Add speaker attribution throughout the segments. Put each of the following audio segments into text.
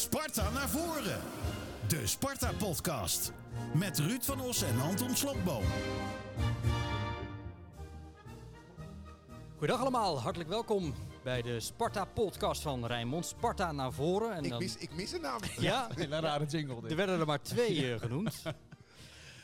Speaker 1: Sparta naar voren. De Sparta Podcast. Met Ruud van Os en Anton Slotboom.
Speaker 2: Goedendag allemaal, hartelijk welkom bij de Sparta podcast van Rijnmond. Sparta naar voren. En
Speaker 3: Ik
Speaker 2: dan-
Speaker 3: mis, ik mis een naam.
Speaker 2: Ja,
Speaker 4: Hele rare jingle dit.
Speaker 2: er werden er maar twee eh, genoemd.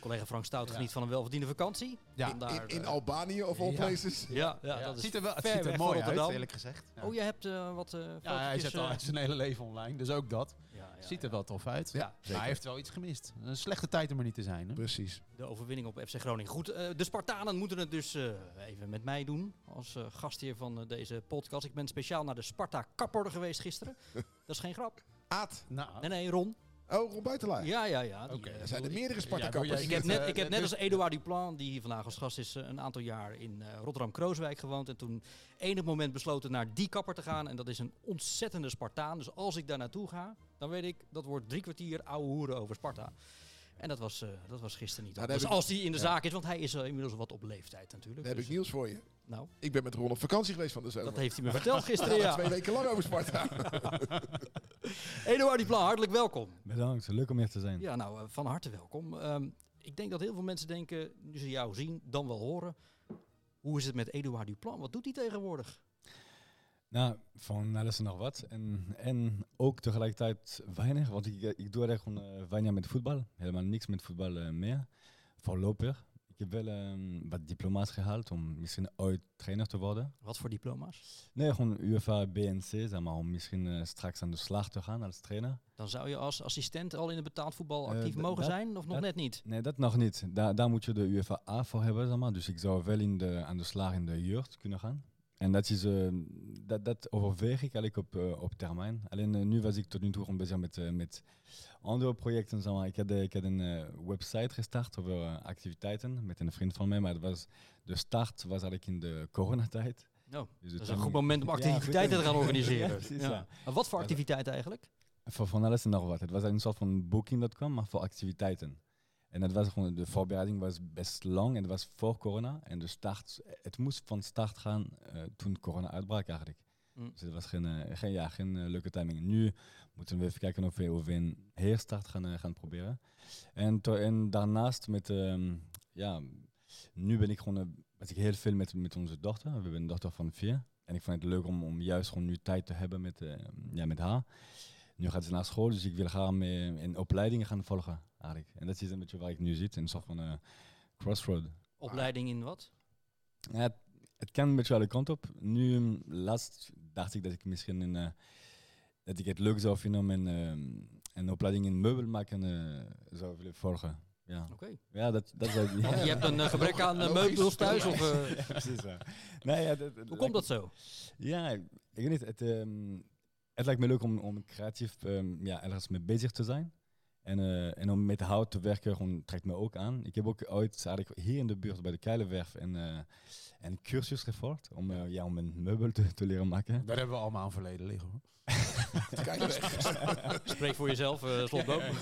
Speaker 2: Collega Frank Stout geniet van een welverdiende vakantie.
Speaker 4: Ja,
Speaker 3: In, in
Speaker 2: eh,
Speaker 3: Albanië of all
Speaker 4: Ja.
Speaker 3: places.
Speaker 2: Ja, ja,
Speaker 4: Ja,
Speaker 2: dat
Speaker 4: het
Speaker 2: is
Speaker 4: ziet er wel het ziet er mooi uit, eerlijk gezegd. Ja.
Speaker 2: Oh, je hebt eh, wat eh
Speaker 4: ja, hij zet al zijn hele leven online, dus ook dat.
Speaker 2: ja, ja,
Speaker 4: ziet
Speaker 2: ja.
Speaker 4: er wel tof uit.
Speaker 2: Ja,
Speaker 4: maar
Speaker 3: zeker.
Speaker 4: hij heeft wel iets gemist. Een slechte tijd om er niet te zijn. Hè?
Speaker 3: Precies.
Speaker 2: De overwinning op FC Groningen. Goed, eh, de Spartanen moeten het dus eh, even met mij doen. Als eh, gastheer van deze podcast. Ik ben speciaal naar de Sparta Kapper geweest gisteren. dat is geen grap.
Speaker 3: Aad.
Speaker 4: Nou,
Speaker 2: Nee, nee, Ron.
Speaker 3: Oh, Ron Buitelaar.
Speaker 2: Ja, ja, ja.
Speaker 4: Oké.
Speaker 2: eh,
Speaker 3: Er zijn er meerdere Sparta-kappers.
Speaker 4: doe
Speaker 2: Ik heb, net,
Speaker 4: eh,
Speaker 2: ik heb net als Eduard Duplan, die hier vandaag als gast is, eh, een aantal jaar in Rotterdam-Krooswijk gewoond. En toen enig moment besloten naar die kapper te gaan. En dat is een ontzettende Spartaan. Dus als ik daar naartoe ga, dan weet ik, dat wordt drie kwartier ouwe hoeren over Sparta. En dat was, eh, dat was gisteren niet.
Speaker 3: Nou,
Speaker 2: dus
Speaker 3: daar ik-
Speaker 2: als hij in de
Speaker 3: ja.
Speaker 2: zaak is, want hij is eh, inmiddels wat op leeftijd natuurlijk.
Speaker 3: Dan heb ik
Speaker 2: Dus,
Speaker 3: nieuws voor je.
Speaker 2: nou,
Speaker 3: Ik ben met Ron op vakantie geweest van de zomer.
Speaker 2: dat heeft hij me verteld gisteren,
Speaker 3: Ja. Twee weken lang over Sparta.
Speaker 2: Eduard Duplan, hartelijk welkom.
Speaker 5: Bedankt, leuk om hier te zijn.
Speaker 2: Ja, nou, eh, van harte welkom. Ehm, ik denk dat heel veel mensen denken, nu ze jou zien, dan wel horen. Hoe is het met Eduard Duplan? Wat doet hij tegenwoordig?
Speaker 5: Nou, van alles en nog wat. En, en ook tegelijkertijd weinig, want ik, ik doe er gewoon eh, weinig met voetbal. Helemaal niks met voetbal eh, meer. Voorlopig. Ik heb wel ehm, wat diploma's gehaald om misschien ooit trainer te worden.
Speaker 2: Wat voor diploma's?
Speaker 5: Nee, gewoon UEFA, BNC, zeg maar, om misschien eh, straks aan de slag te gaan als trainer.
Speaker 2: Dan zou je als assistent al in het betaald voetbal actief mogen
Speaker 5: dat-
Speaker 2: zijn, of nog net niet?
Speaker 5: Nee, dat nog niet. Daar, daar moet je de UEFA A voor hebben, zeg maar. Dus ik zou wel in de, aan de slag in de jeugd kunnen gaan. En dat, is, eh, dat, dat overweeg ik eigenlijk op, eh, op termijn. Alleen eh, nu was ik tot nu toe gewoon bezig met, met andere projecten. Zeg maar. ik, had, ik had een website gestart over activiteiten met een vriend van mij. Maar het was, de start was eigenlijk in de coronatijd.
Speaker 2: Nou,
Speaker 5: Dus
Speaker 2: dat
Speaker 5: het
Speaker 2: is een goed moment om activiteiten te gaan organiseren.
Speaker 5: Ja,
Speaker 2: wat voor activiteiten eigenlijk?
Speaker 5: Voor van alles en nog wat. Het was een soort van booking.com, maar voor activiteiten. En het was gewoon, de voorbereiding was best lang en het was voor corona. En de start, het moest van start gaan eh, toen corona uitbrak eigenlijk.
Speaker 2: Mm.
Speaker 5: Dus het was geen, eh, geen, ja, geen eh, leuke timing. Nu moeten we even kijken of we, of we een herstart gaan, gaan proberen. En, to- en daarnaast met, ehm, ja, nu ben ik gewoon, was ik heel veel met, met onze dochter. We hebben een dochter van vier. En ik vond het leuk om, om juist gewoon nu tijd te hebben met, ja, met haar. Nu gaat ze naar school, dus ik wil haar mee in opleidingen gaan volgen eigenlijk. En dat is een beetje waar ik nu zit, een soort van eh, crossroad.
Speaker 2: Opleiding in wat?
Speaker 5: Ja, het, het kan een beetje alle kant op. Nu, mm, laatst dacht ik dat ik misschien een, eh, dat ik het leuk zou vinden om een, eh, een opleiding in meubelmaken eh, zou willen volgen. Ja,
Speaker 2: Oké.
Speaker 5: ja dat, dat zou ik...
Speaker 2: Je hebt een gebrek aan meubels thuis? Of,
Speaker 5: Ja, precies. Nee, ja, dat-
Speaker 2: hoe komt dat zo?
Speaker 5: Ja, ik weet niet. Het, ehm, het lijkt me leuk om, om creatief ehm, ja, ergens mee bezig te zijn. En, eh, en om met hout te werken gewoon, trekt me ook aan. Ik heb ook ooit eigenlijk hier in de buurt bij de Keilenwerf een, eh, een cursus gevolgd om, eh, ja, om een meubel te, te leren maken.
Speaker 4: Daar hebben we allemaal een verleden liggen hoor.
Speaker 3: Kijk weg.
Speaker 2: Spreek voor jezelf, eh Slotboom.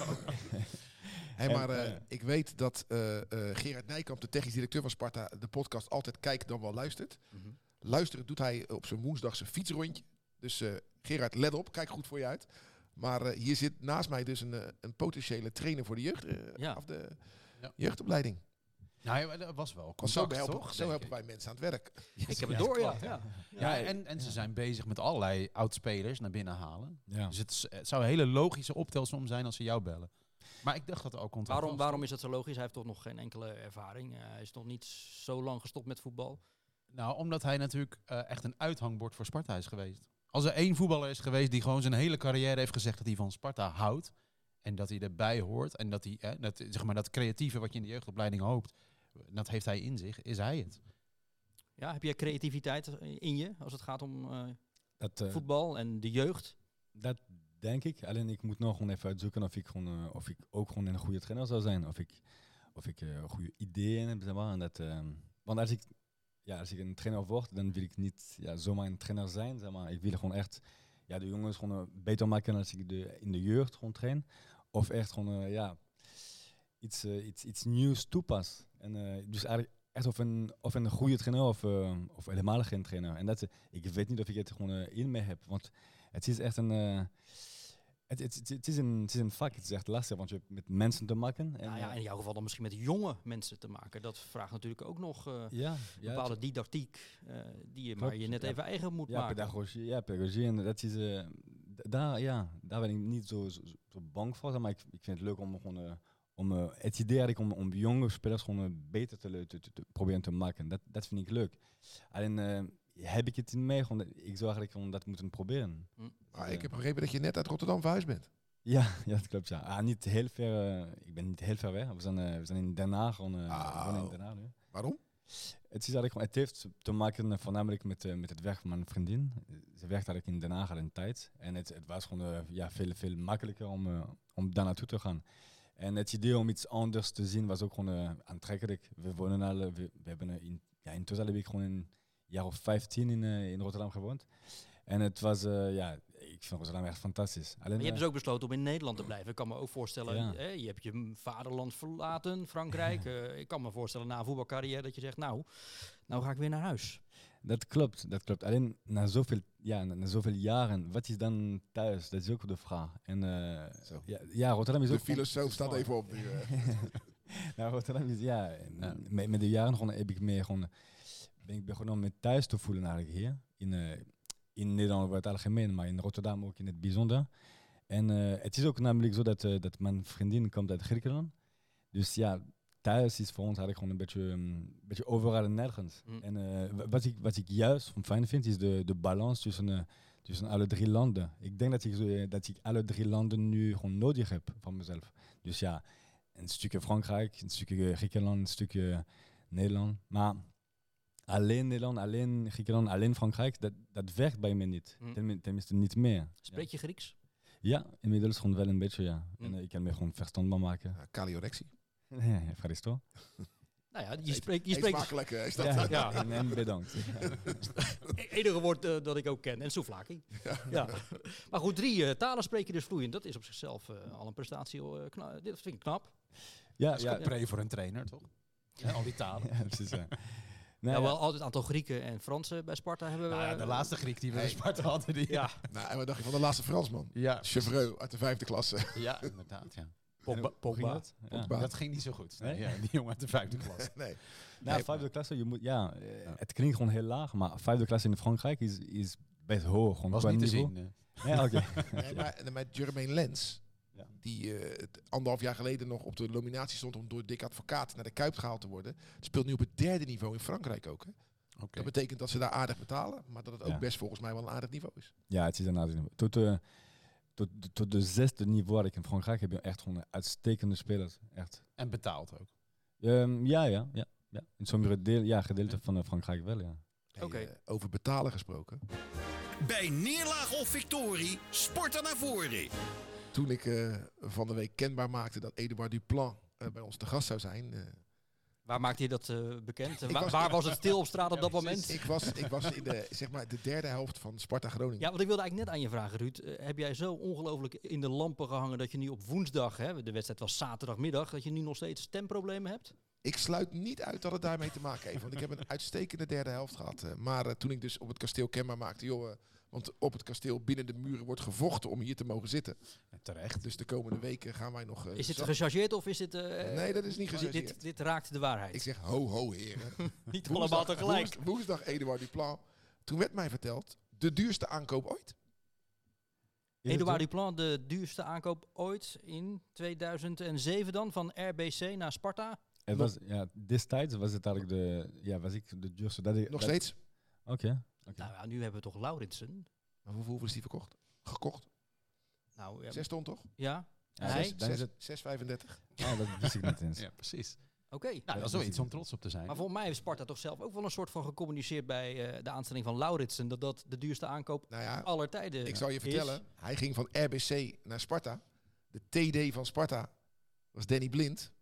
Speaker 3: Hey, maar ik weet dat eh, eh, Gerard Nijkamp, de technisch directeur van Sparta, de podcast altijd kijkt dan wel luistert.
Speaker 2: Mhm.
Speaker 3: Luisteren doet hij op zijn woensdag zijn fietsrondje. Dus eh, Gerard, let op. Kijk goed voor je uit. Maar eh, hier zit naast mij dus een, eh, een potentiële trainer voor de jeugd. eh,
Speaker 2: Ja.
Speaker 3: Of de
Speaker 4: Ja.
Speaker 3: jeugdopleiding.
Speaker 4: Nou, ja, dat was wel contact,
Speaker 3: zo helpen,
Speaker 4: toch?
Speaker 3: zo helpen wij mensen aan het werk.
Speaker 2: Ik heb het door, ja. ja.
Speaker 4: Ja, en, en ze zijn bezig met allerlei oud-spelers naar binnen halen.
Speaker 5: Ja.
Speaker 4: Dus het, is- het zou een hele logische optelsom zijn als ze jou bellen. Maar ik dacht dat er ook contract
Speaker 2: Waarom,
Speaker 4: was.
Speaker 2: waarom is dat zo logisch? Hij heeft toch nog geen enkele ervaring. Hij is nog niet zo lang gestopt met voetbal.
Speaker 4: Nou, omdat hij natuurlijk echt een uithangbord voor Sparta is geweest. Als er één voetballer is geweest die gewoon zijn hele carrière heeft gezegd dat hij van Sparta houdt. En dat hij erbij hoort. En dat hij, eh, dat, zeg maar, dat creatieve wat je in de jeugdopleiding hoopt. Dat heeft hij in zich, is hij het.
Speaker 2: Ja, heb je creativiteit in je als het gaat om eh,
Speaker 5: Dat, eh,
Speaker 2: voetbal en de jeugd?
Speaker 5: dat denk ik. Alleen ik moet nog gewoon even uitzoeken of ik, gewoon, eh, of ik ook gewoon een goede trainer zou zijn. Of ik, of ik eh, goede ideeën heb. Zeg maar. en dat, ehm, want als ik, ja, als ik een trainer word, dan wil ik niet ja, zomaar een trainer zijn. Zeg maar. Ik wil gewoon echt ja, de jongens gewoon eh, beter maken als ik de, in de jeugd gewoon train. Of echt gewoon eh, ja, iets, eh, iets, iets nieuws toepas. En, dus eigenlijk echt of een, of een goede trainer of, of helemaal geen trainer. En dat, ik weet niet of ik het gewoon in me heb. Want het is echt een... Het, het, het, het is een, het is een vak, het is echt lastig, want je hebt met mensen te maken. En,
Speaker 2: nou ja,
Speaker 5: eh,
Speaker 2: in jouw geval dan misschien met jonge mensen te maken. Dat vraagt natuurlijk ook nog eh,
Speaker 5: ja, ja,
Speaker 2: bepaalde didactiek eh, die je maar je net
Speaker 5: ja.
Speaker 2: even eigen moet
Speaker 5: ja,
Speaker 2: maken.
Speaker 5: pedagogie, ja, pedagogie. En dat is, daar, ja, daar ben ik niet zo, zo, zo bang voor. Maar ik, ik vind het leuk om gewoon, om het idee eigenlijk om, om jonge spelers gewoon beter te, te, te, te proberen te maken. Dat, dat vind ik leuk. Alleen heb ik het in mij, gewoon, ik zou eigenlijk gewoon dat moeten proberen.
Speaker 3: Maar ik heb begrepen dat je net uit Rotterdam verhuisd bent.
Speaker 5: Ja, ja, dat klopt. Ja. Ah, niet heel ver, eh, ik ben niet heel ver weg. We zijn, eh, we zijn in Den Haag. Gewoon, eh, we wonen in. Den Haag nu.
Speaker 3: Waarom?
Speaker 5: Het, is eigenlijk, gewoon- het heeft te maken voornamelijk met, met het werk van mijn vriendin. Ze werkt eigenlijk in Den Haag al een tijd. En het, het was gewoon ja, veel, veel makkelijker om, om daar naartoe te gaan. En het idee om iets anders te zien was ook gewoon aantrekkelijk. We wonen al, we, we hebben in, ja, intussen heb ik gewoon een jaar of 15 in, eh, in Rotterdam gewoond. En het was, eh, ja, ik vind Rotterdam echt fantastisch. Alleen,
Speaker 2: Maar je hebt
Speaker 5: eh,
Speaker 2: dus ook besloten om in Nederland te blijven. Ik kan me ook voorstellen,
Speaker 5: Ja.
Speaker 2: hè, je hebt je vaderland verlaten, Frankrijk. Eh, ik kan me voorstellen na een voetbalcarrière dat je zegt, nou, nou ga ik weer naar huis.
Speaker 5: Dat klopt, dat klopt. Alleen na zoveel, ja, na, na zoveel jaren, wat is dan thuis? Dat is ook de vraag. En eh,
Speaker 3: Zo.
Speaker 5: ja, ja, Rotterdam is
Speaker 3: De
Speaker 5: ook... gewoon-
Speaker 3: filosoof staat even op nu. eh.
Speaker 5: nou, Rotterdam is, ja, Met, met de jaren gewoon heb ik meer gewoon, ben ik begonnen met thuis te voelen eigenlijk hier. In, eh, in Nederland over het algemeen, maar in Rotterdam ook in het bijzonder. En eh, het is ook namelijk zo dat, eh, dat mijn vriendin komt uit Griekenland. Dus ja, thuis is voor ons eigenlijk gewoon een beetje, een beetje overal en nergens.
Speaker 2: Mm.
Speaker 5: En wa- wat, ik, wat ik juist fijn vind, is de, de balans tussen, tussen alle drie landen. Ik denk dat ik, zo, dat ik alle drie landen nu gewoon nodig heb van mezelf. Dus ja, een stukje Frankrijk, een stukje Griekenland, een stukje Nederland. Maar alleen Nederland, alleen Griekenland, alleen Frankrijk, dat, dat werkt bij me niet.
Speaker 2: Mm.
Speaker 5: Tenmin- Tenminste niet meer.
Speaker 2: Spreek je Grieks?
Speaker 5: Ja, inmiddels gewoon wel een beetje, ja.
Speaker 2: Mm.
Speaker 5: En eh, ik kan me gewoon verstandbaar maken.
Speaker 3: Ja, Caliorexie.
Speaker 5: Ja, Ευχαριστώ.
Speaker 2: Nou ja, je spreekt... Je
Speaker 3: Eet
Speaker 2: spreekt
Speaker 3: smakelijk, eh, is dat.
Speaker 5: Ja,
Speaker 2: Ja.
Speaker 5: En, en bedankt.
Speaker 2: E- enige woord eh, dat ik ook ken. En souvlaki. Ja. Maar goed, drie eh, talen spreek je dus vloeiend. Dat is op zichzelf eh, al een prestatie. eh, kna- dit vind ik knap.
Speaker 5: Ja,
Speaker 4: Dat is
Speaker 5: ja,
Speaker 4: ook pre voor een trainer, toch? Ja, al die talen.
Speaker 5: ja, precies, ja.
Speaker 2: Ja,
Speaker 5: Nou,
Speaker 2: wel
Speaker 5: ja.
Speaker 2: altijd een aantal Grieken en Fransen bij Sparta hebben we.
Speaker 4: Nou ja, de laatste Griek die we
Speaker 3: Hey.
Speaker 4: bij Sparta hadden. Die,
Speaker 2: Ja,
Speaker 3: Nou, en wat dacht je van de laatste Fransman?
Speaker 4: ja.
Speaker 3: Chevreux uit de vijfde klasse.
Speaker 4: ja, inderdaad. Ja.
Speaker 5: Ging dat? Ja.
Speaker 3: Pogba.
Speaker 4: Dat ging niet zo goed.
Speaker 5: Nee?
Speaker 4: Ja, die jongen uit de vijfde klas.
Speaker 3: nee.
Speaker 5: Nou,
Speaker 3: Nee,
Speaker 5: vijfde klasse, je moet, ja, eh, het klinkt gewoon heel laag, maar vijfde klasse in Frankrijk is, is best hoog. Gewoon
Speaker 4: Was niet te zien. eh.
Speaker 5: Ja, oké.
Speaker 3: Nee, maar en met Jermaine Lens,
Speaker 5: Ja.
Speaker 3: Die eh, anderhalf jaar geleden nog op de nominatie stond om door Dick Advocaat naar de Kuip gehaald te worden, speelt nu op het derde niveau in Frankrijk ook. Hè?
Speaker 4: Oké.
Speaker 3: Dat betekent dat ze daar aardig betalen, maar dat het ook
Speaker 5: Ja.
Speaker 3: best volgens mij wel een aardig niveau is.
Speaker 5: Ja, het is een aardig niveau. Tot, eh, tot, tot de zesde niveau dat ik in Frankrijk heb je echt gewoon uitstekende spelers. Echt.
Speaker 4: En betaald ook.
Speaker 5: Ehm, ja, ja, ja, ja. In sommige deel, ja, gedeelten van eh, Frankrijk wel, ja.
Speaker 3: Hey,
Speaker 2: Oké.
Speaker 3: eh, over betalen gesproken.
Speaker 1: Bij neerlaag of victorie, sport er naar voren.
Speaker 3: Toen ik eh, van de week kenbaar maakte dat Edouard Duplan eh, bij ons te gast zou zijn, eh,
Speaker 2: waar maakte je dat bekend?
Speaker 3: Ik
Speaker 2: Wa-
Speaker 3: was-
Speaker 2: waar was het stil op straat op dat moment?
Speaker 3: ik was, ik was in de, zeg maar, de derde helft van Sparta Groningen.
Speaker 2: Ja, want ik wilde eigenlijk net aan je vragen, Ruud. Heb jij zo ongelooflijk in de lampen gehangen dat je nu op woensdag, hè, de wedstrijd was zaterdagmiddag, dat je nu nog steeds stemproblemen hebt?
Speaker 3: Ik sluit niet uit dat het daarmee te maken heeft. Want ik heb een uitstekende derde helft gehad. eh. maar toen ik dus op het kasteel kenbaar maakte, joh, want op het kasteel binnen de muren wordt gevochten om hier te mogen zitten.
Speaker 4: Ja, terecht.
Speaker 3: Dus de komende weken gaan wij nog. eh,
Speaker 2: Is dit gechargeerd of is dit... eh,
Speaker 3: Nee, dat is niet
Speaker 2: dit-
Speaker 3: gechargeerd.
Speaker 2: Dit, dit raakt de waarheid.
Speaker 3: Ik zeg ho ho heren.
Speaker 2: Niet allemaal tegelijk.
Speaker 3: woens- woensdag Eduard Duplan. Toen werd mij verteld, de duurste aankoop ooit.
Speaker 5: Zo?
Speaker 2: Duplan, de duurste aankoop ooit in 2007 dan, van RBC naar Sparta.
Speaker 5: Het was, ja, destijds was het eigenlijk de, ja, was ik de duurste. Dat ik,
Speaker 3: Nog
Speaker 5: dat-
Speaker 3: steeds.
Speaker 5: Oké.
Speaker 2: Nou ja, nu hebben we toch Lauritsen.
Speaker 3: Maar hoeveel hoeveel is die verkocht? Gekocht?
Speaker 2: Nou, ja,
Speaker 3: Zes ton toch?
Speaker 2: ja?
Speaker 5: Ja,
Speaker 2: hij?
Speaker 5: zes- is het,
Speaker 3: 6,35.
Speaker 5: oh, dat wist ik niet eens.
Speaker 4: Ja, precies.
Speaker 2: Oké.
Speaker 4: Nou, dat is
Speaker 5: dat
Speaker 4: wel
Speaker 5: is
Speaker 4: iets om trots op te zijn.
Speaker 2: Maar volgens mij heeft Sparta toch zelf ook wel een soort van gecommuniceerd bij eh, de aanstelling van Lauritsen. Dat dat de duurste aankoop
Speaker 3: Nou ja,
Speaker 2: aller tijden
Speaker 3: ik zal je
Speaker 2: is.
Speaker 3: vertellen. Hij ging van RBC naar Sparta. De TD van Sparta was Danny Blind.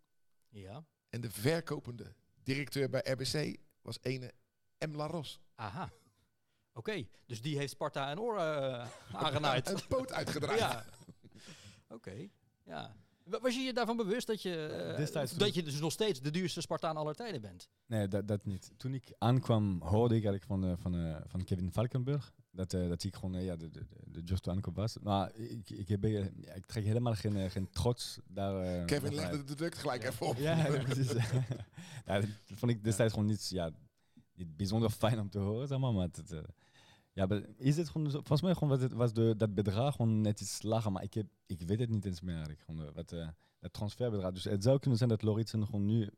Speaker 2: Ja.
Speaker 3: En de verkopende directeur bij RBC was ene M. Laros.
Speaker 2: Aha. Oké, dus die heeft Sparta een oor eh aangenaaid.
Speaker 3: Een poot uitgedraaid.
Speaker 2: ja. Oké, ja. Wa- Was je je daarvan bewust dat je, eh,
Speaker 5: Destijds
Speaker 2: dat je dus nog steeds de duurste Spartaan aller tijden bent?
Speaker 5: Nee, dat, dat niet. Toen ik aankwam, hoorde ik eigenlijk van, eh, van, eh, van Kevin Valkenburg. Dat, eh, dat ik gewoon, ja, de, de, de, de Just Aankoop was. Maar ik, ik, heb, ja, ik trek helemaal geen, geen trots daar.
Speaker 3: Kevin legde de druk gelijk even op.
Speaker 5: Ja, ja, precies. ja, dat vond ik destijds gewoon niet, ja, niet bijzonder fijn om te horen, zeg maar. maar het, ja, maar is het gewoon, zo- volgens mij gewoon was, het, was de, dat bedrag gewoon net iets lager, maar ik, heb, ik weet het niet eens meer eigenlijk. Gewoon, eh, wat, eh, het transferbedrag. Dus het zou kunnen zijn dat Loritsen gewoon nu...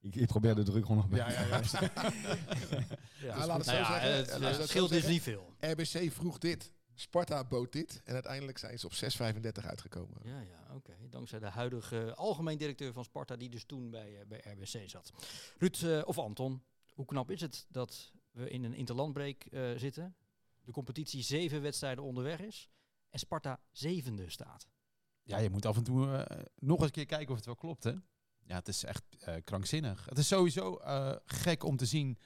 Speaker 5: Ik, ik probeer de druk gewoon nog
Speaker 3: Ja, ja, ja.
Speaker 2: Ja,
Speaker 3: laat het zo
Speaker 2: nou ja,
Speaker 3: zeggen.
Speaker 2: het,
Speaker 3: Ja, laat het zo
Speaker 2: scheelt dus niet veel.
Speaker 3: RBC vroeg dit, Sparta bood dit. En uiteindelijk zijn ze op 6,35 uitgekomen.
Speaker 2: Ja, ja, oké. Dankzij de huidige algemeen directeur van Sparta, die dus toen bij, eh, bij RBC zat. Ruud eh, of Anton, hoe knap is het dat we in een interlandbreek eh, zitten, de competitie zeven wedstrijden onderweg is en Sparta zevende staat?
Speaker 4: Ja, je moet af en toe eh, nog eens een keer kijken of het wel klopt, hè? Ja, het is echt eh, krankzinnig. Het is sowieso gek om te zien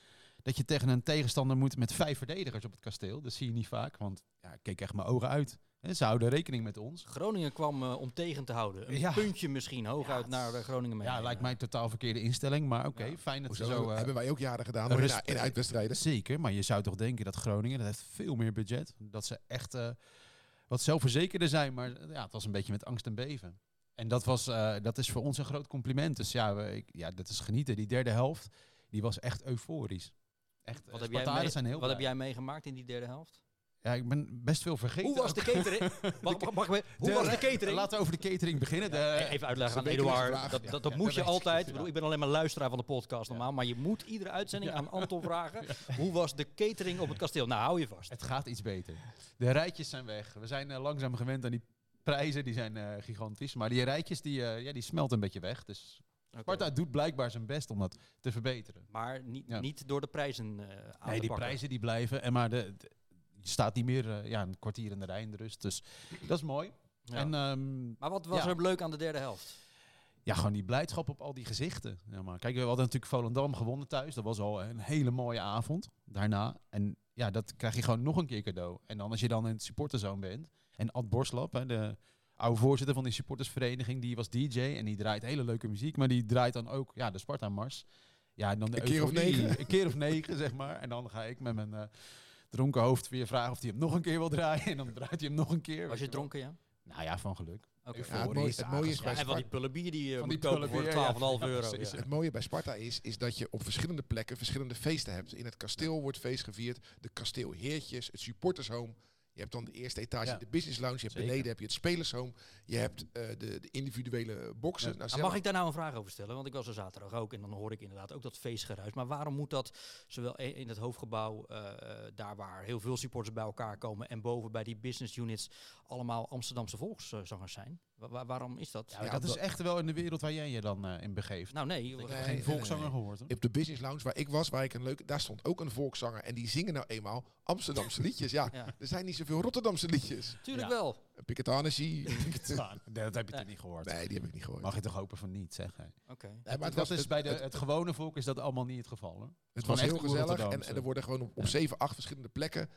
Speaker 4: dat je tegen een tegenstander moet met vijf verdedigers op het kasteel. Dat zie je niet vaak, want ja, ik keek echt mijn ogen uit. Hè, ze houden rekening met ons.
Speaker 2: Groningen kwam eh, om tegen te houden. Een
Speaker 4: Ja.
Speaker 2: puntje misschien hooguit naar eh, Groningen mee.
Speaker 4: Ja, lijkt mij een totaal verkeerde instelling, maar oké,
Speaker 2: Ja.
Speaker 4: fijn dat ze zo... eh,
Speaker 3: hebben wij ook jaren gedaan hoor, in, in uitwedstrijden.
Speaker 4: Zeker, maar je zou toch denken dat Groningen, dat heeft veel meer budget. Dat ze echt eh, wat zelfverzekerder zijn, maar ja, het was een beetje met angst en beven. En dat, was, eh, dat is voor ons een groot compliment. Dus ja, we, ik, ja, dat is genieten. Die derde helft, die was echt euforisch. Echt,
Speaker 2: Wat, heb jij,
Speaker 4: Spartanen
Speaker 2: mee-
Speaker 4: zijn heel
Speaker 2: wat heb jij meegemaakt in die derde helft?
Speaker 4: Ja, ik ben best veel vergeten.
Speaker 2: Hoe was de catering? Mag- mag- mag Hoe
Speaker 4: De-
Speaker 2: was de catering?
Speaker 4: Laten we over de catering beginnen. De,
Speaker 2: Even uitleggen aan Eduard.
Speaker 3: vraag.
Speaker 2: Dat, dat, dat
Speaker 4: Ja,
Speaker 2: moet je altijd. Ik, bedoel, ik ben alleen maar luisteraar van de podcast normaal. Maar je moet iedere uitzending aan Anton vragen. Hoe was de catering op het kasteel? Nou, hou je vast.
Speaker 4: Het gaat iets beter. De rijtjes zijn weg. We zijn eh, langzaam gewend aan die prijzen. Die zijn eh, gigantisch. Maar die rijtjes die, eh, ja, die smelten een beetje weg. Dus. Sparta doet blijkbaar zijn best om dat te verbeteren.
Speaker 2: Maar niet,
Speaker 4: Ja.
Speaker 2: niet door de prijzen eh aan
Speaker 4: Nee,
Speaker 2: te
Speaker 4: die
Speaker 2: pakken.
Speaker 4: prijzen die blijven. En maar de, de- staat niet meer eh, ja, een kwartier in de rij in de rust. Dus dat is mooi.
Speaker 2: Ja.
Speaker 4: En ehm,
Speaker 2: maar wat was
Speaker 4: ja.
Speaker 2: er leuk aan de derde helft?
Speaker 4: ja, gewoon die blijdschap op al die gezichten. Ja, maar kijk, we hadden natuurlijk Volendam gewonnen thuis. Dat was al een hele mooie avond daarna. En ja, dat krijg je gewoon nog een keer cadeau. En dan als je dan in het supporterzone bent. En Ad Borslap, hè, de oude voorzitter van die supportersvereniging, die was DJ. En die draait hele leuke muziek. Maar die draait dan ook ja, de Sparta-mars. Ja, en dan de
Speaker 3: Een keer of negen.
Speaker 4: Een keer of negen, zeg maar. En dan ga ik met mijn eh, dronken hoofd weer vragen of hij hem nog een keer wil draaien. En dan draait hij hem nog een keer.
Speaker 2: Was je dronken, ja?
Speaker 4: Nou ja, van geluk.
Speaker 2: Oké.
Speaker 3: Ja, het, mooie, het, mooie is
Speaker 2: Ja,
Speaker 3: bij
Speaker 2: en van die
Speaker 3: Sparta,
Speaker 2: pullen bier die je
Speaker 4: Van
Speaker 2: moet
Speaker 4: die
Speaker 2: kopen voor
Speaker 4: pullen bier,
Speaker 2: 12,5
Speaker 4: ja.
Speaker 2: euro.
Speaker 4: Ja, precies.
Speaker 2: ja.
Speaker 3: het mooie bij Sparta is, is dat je op verschillende plekken verschillende feesten hebt. In het kasteel wordt feest gevierd. De kasteelheertjes, het supportershome. Je hebt dan de eerste etage,
Speaker 4: Ja.
Speaker 3: de business lounge. Je hebt
Speaker 4: Zeker.
Speaker 3: beneden heb je het spelershome. Je hebt eh, de, de individuele boxen.
Speaker 4: Ja.
Speaker 3: Nou,
Speaker 2: Nou, mag ik daar nou een vraag over stellen? Want ik was er zaterdag ook en dan hoor ik inderdaad ook dat feestgeruis. Maar waarom moet dat zowel in het hoofdgebouw, eh, eh, daar waar heel veel supporters bij elkaar komen, en boven bij die business units allemaal Amsterdamse volkszangers zijn? Wa- wa- waarom is dat?
Speaker 4: Ja,
Speaker 3: Ja,
Speaker 4: dat is echt wel in de wereld waar jij je dan eh, in begeeft.
Speaker 2: Nou nee,
Speaker 4: Ik heb
Speaker 3: Nee,
Speaker 4: geen volkszanger
Speaker 3: nee.
Speaker 4: gehoord. Hoor.
Speaker 3: Op de business lounge waar ik was, waar ik een leuke, daar stond ook een volkszanger. En die zingen nou eenmaal Amsterdamse liedjes. Ja,
Speaker 2: ja.
Speaker 3: er zijn niet zoveel Rotterdamse liedjes.
Speaker 2: Tuurlijk
Speaker 4: Ja.
Speaker 2: wel.
Speaker 4: Ja, dat heb je toch niet gehoord?
Speaker 3: Nee, die heb ik niet gehoord.
Speaker 4: Mag je toch hopen van niet, zeg.
Speaker 2: Oké.
Speaker 3: Maar het
Speaker 4: dat
Speaker 3: was-
Speaker 4: is bij de,
Speaker 3: het-
Speaker 4: het, gewone volk is dat allemaal niet het geval. Hoor.
Speaker 3: Het was
Speaker 4: echt
Speaker 3: heel gezellig en, er worden gewoon op, op
Speaker 4: Ja.
Speaker 3: 7, 8 verschillende plekken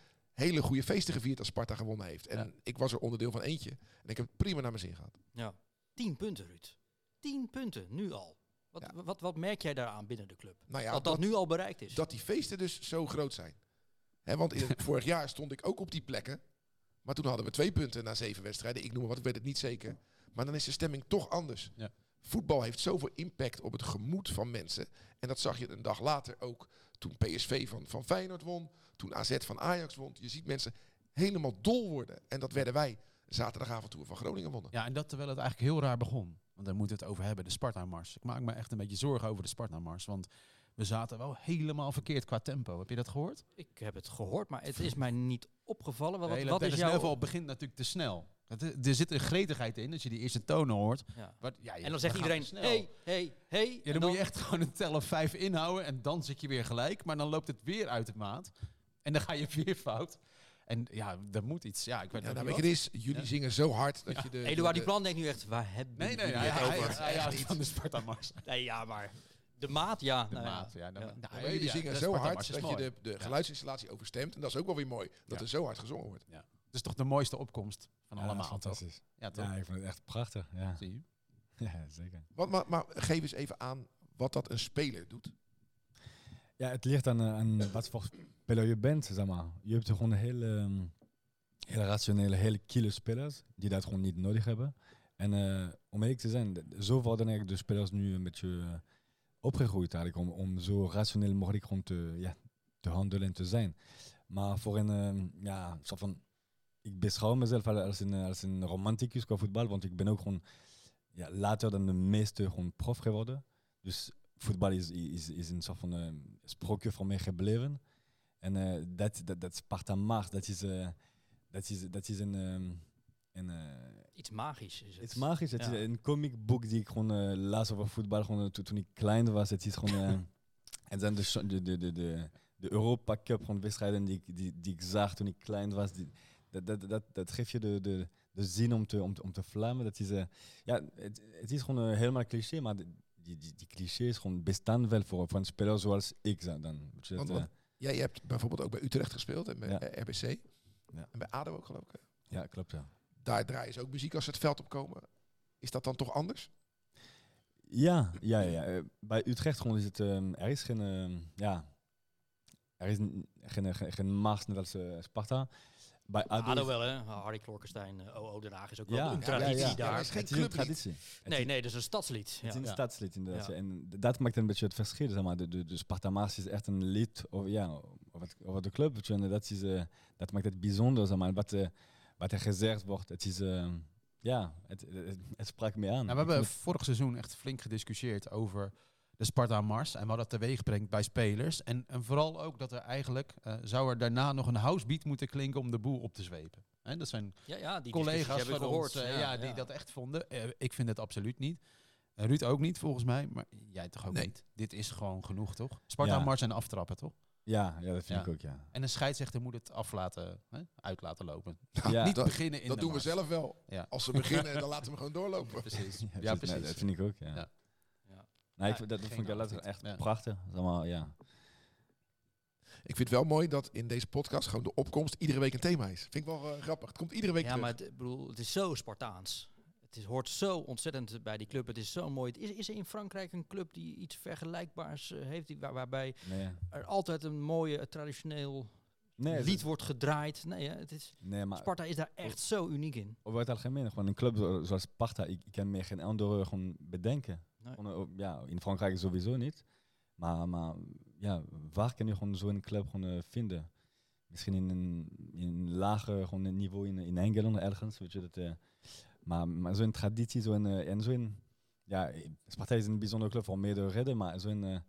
Speaker 3: hele goede feesten gevierd als Sparta gewonnen heeft. En
Speaker 4: Ja.
Speaker 3: ik was er onderdeel van eentje. En ik heb het prima naar mijn zin gehad.
Speaker 2: Ja. Tien punten, Ruud. Tien punten, nu al. Wat,
Speaker 3: Ja.
Speaker 2: wat, wat merk jij daaraan binnen de club?
Speaker 3: Nou ja,
Speaker 2: dat dat nu al bereikt is.
Speaker 3: dat die feesten dus zo groot zijn. Hè, want in vorig jaar stond ik ook op die plekken. Maar toen hadden we twee punten na zeven wedstrijden. Ik noem maar wat, ik weet het niet zeker. Maar dan is de stemming toch anders.
Speaker 4: Ja.
Speaker 3: Voetbal heeft zoveel impact op het gemoed van mensen. En dat zag je een dag later ook toen PSV van, van Feyenoord won. Toen AZ van Ajax won. Je ziet mensen helemaal dol worden. En dat werden wij zaterdagavond toen we van Groningen wonnen.
Speaker 4: Ja, en dat terwijl het eigenlijk heel raar begon. Want daar moeten we het over hebben, de Sparta-mars. Ik maak me echt een beetje zorgen over de Sparta-mars. Want we zaten wel helemaal verkeerd qua tempo. Heb je dat gehoord?
Speaker 2: Ik heb het gehoord, maar het is mij niet opgevallen. Wat, wat is jouw...
Speaker 4: level begint natuurlijk te snel. Het is- Er zit een gretigheid in, als je die eerste tonen hoort.
Speaker 2: Ja.
Speaker 4: Wat, ja, je-
Speaker 2: En dan zegt iedereen, hey, hey, hey.
Speaker 4: Ja, dan, moet je echt gewoon een teller 5 inhouden en dan zit je weer gelijk. Maar dan loopt het weer uit de maat. En dan ga je weer fout. En ja, er moet iets. Ja, ik weet
Speaker 3: Ja, nou, je, dit is, jullie
Speaker 4: Ja.
Speaker 3: zingen zo hard dat
Speaker 4: Ja.
Speaker 3: je de...
Speaker 2: Eduard
Speaker 3: de-
Speaker 2: die plan denkt nu echt, waar hebben
Speaker 4: wat. Nee, nee,
Speaker 2: jullie
Speaker 4: hij,
Speaker 2: het
Speaker 4: hij,
Speaker 2: over?
Speaker 4: hij houdt
Speaker 3: niet.
Speaker 4: van de Sparta-mars.
Speaker 2: Nee, ja, maar de maat, ja.
Speaker 4: De
Speaker 2: nou ja.
Speaker 4: maat, ja.
Speaker 2: Ja.
Speaker 4: nou,
Speaker 3: Ja, maar jullie
Speaker 4: ja,
Speaker 3: zingen
Speaker 4: de
Speaker 3: zo hard dat je
Speaker 4: mooi.
Speaker 3: de, de
Speaker 4: Ja.
Speaker 3: geluidsinstallatie overstemt. En dat is ook wel weer mooi. Dat
Speaker 4: Ja.
Speaker 3: er zo hard gezongen wordt.
Speaker 4: Het is toch de mooiste opkomst van
Speaker 5: Ja,
Speaker 4: allemaal, toch?
Speaker 5: fantastisch.
Speaker 4: Ja, toch?
Speaker 5: Ja, ik vond het echt prachtig. Ja,
Speaker 4: Zie je?
Speaker 5: ja zeker.
Speaker 3: Wat, maar, maar geef eens even aan wat dat een speler doet.
Speaker 5: Ja, het ligt aan, eh, aan wat voor speler je bent, zeg maar. Je hebt gewoon hele, ehm, hele rationele, hele kille spelers die dat gewoon niet nodig hebben. En eh, om eerlijk te zijn, zo worden eigenlijk de spelers nu een beetje eh, opgegroeid eigenlijk, om, om zo rationeel mogelijk gewoon te, ja, te handelen en te zijn. Maar voor een, ehm, ja, soort van, ik beschouw mezelf al als een, als een romanticus qua voetbal, want ik ben ook gewoon ja, later dan de meeste gewoon prof geworden. Dus voetbal is, is, is een soort van eh, sprookje voor mij gebleven. En eh, dat, dat, dat Sparta Mars, dat is, eh, dat is, dat is een, ehm, een,
Speaker 2: Iets magisch is het.
Speaker 5: is magisch. Het
Speaker 2: Ja.
Speaker 5: is een comicboek die ik gewoon las over voetbal gewoon, eh, toen, ik klein was. Het is gewoon... het zijn de, de, de, de, de, Europa Cup gewoon wedstrijden die, ik- die, die ik zag toen ik klein was. Die, dat, dat, dat, dat geeft je de, de, de zin om te, om om te vlammen. Dat is, ja, het, het is gewoon helemaal cliché, maar de- die, die, die clichés gewoon bestaan wel voor, voor een speler zoals ik. Dan, je,
Speaker 3: Want-
Speaker 5: eh,
Speaker 3: Jij hebt bijvoorbeeld ook bij Utrecht gespeeld en bij
Speaker 5: Ja.
Speaker 3: RBC.
Speaker 5: Ja.
Speaker 3: En bij ADO ook geloof ik.
Speaker 5: ja, klopt ja.
Speaker 3: Daar draaien ze ook muziek als ze het veld opkomen. Is dat dan toch anders?
Speaker 5: Ja, ja, ja. eh, bij Utrecht gewoon is het, ehm, er is geen, ehm, ja, er is geen, geen, geen mars net als Sparta. Bij ADO,
Speaker 2: ADO wel, hè? Harry Klorkenstein, eh, OO Den Haag is ook
Speaker 5: Ja,
Speaker 2: wel een traditie
Speaker 3: ja, ja.
Speaker 2: daar.
Speaker 3: Is geen
Speaker 5: het is een
Speaker 3: clublied.
Speaker 5: traditie.
Speaker 2: Nee, nee, dat is een stadslied.
Speaker 5: Het
Speaker 2: Ja.
Speaker 5: is een stadslied inderdaad. En dat maakt een beetje het verschil. Zeg maar. de, de, de Sparta Mars is echt een lied over, ja, over, over de club. dat, is, eh, dat maakt het bijzonder. Zeg maar. wat, eh, wat er gezegd wordt, het is... eh, ja, het, het, het sprak me aan.
Speaker 4: Nou, we hebben vorig seizoen echt flink gediscussieerd over de Sparta Mars en wat dat teweeg brengt bij spelers. En, en vooral ook dat er eigenlijk, eh, zou er daarna nog een housebeat moeten klinken om de boel op te zwepen. Hè, dat zijn
Speaker 2: Ja, ja, die
Speaker 4: collega's van
Speaker 2: gehoord.
Speaker 4: ons eh, ja, die dat echt vonden. Eh, ik vind het absoluut niet. Ruud ook niet, volgens mij. Maar jij toch ook
Speaker 3: Nee.
Speaker 4: niet? Dit is gewoon genoeg, toch? Sparta
Speaker 5: Ja.
Speaker 4: Mars en aftrappen, toch?
Speaker 5: Ja, ja, dat vind
Speaker 4: Ja.
Speaker 5: ik ook, ja.
Speaker 4: En een scheidsrechter moet het af laten, hè, uit laten lopen.
Speaker 5: Ja.
Speaker 4: niet
Speaker 3: dat-
Speaker 4: beginnen in
Speaker 3: dat
Speaker 4: de
Speaker 3: doen we zelf wel.
Speaker 4: Ja.
Speaker 3: Als ze beginnen, dan laten we hem gewoon doorlopen.
Speaker 4: Precies.
Speaker 5: Ja, precies.
Speaker 4: precies.
Speaker 5: Nee, dat vind ik ook, ja. Nee, ik,
Speaker 4: Ja,
Speaker 5: dat, dat
Speaker 4: geen
Speaker 5: vond ik echt
Speaker 4: Ja.
Speaker 5: prachtig. Zeg maar, ja.
Speaker 3: Ik vind het wel mooi dat in deze podcast gewoon de opkomst iedere week een thema is. Vind ik wel eh, grappig. Het komt iedere week
Speaker 2: Ja,
Speaker 3: terug.
Speaker 2: maar het, ik bedoel, het is zo Spartaans. Het is, hoort zo ontzettend bij die club. Het is zo mooi. Is, is er in Frankrijk een club die iets vergelijkbaars eh, heeft, die, waar- waarbij
Speaker 5: Nee,
Speaker 2: er altijd een mooie, eh, traditioneel
Speaker 5: nee,
Speaker 2: lied wordt gedraaid? Nee, hè, het is,
Speaker 5: nee maar
Speaker 2: Sparta is daar echt zo uniek in.
Speaker 5: over het algemeen, gewoon een club zo- zoals Sparta, ik, ik kan me geen andere gewoon bedenken.
Speaker 2: Nee.
Speaker 5: Eh, ja, in Frankrijk sowieso niet. Maar, maar ja, waar kan je gewoon zo'n club gewoon, eh, vinden? Misschien in een, in een lager gewoon niveau in, in Engeland ergens, weet je dat. eh, maar maar zo'n traditie, zo'n en zo'n ja, Sparta is een bijzondere club voor meerdere redenen, maar zo'n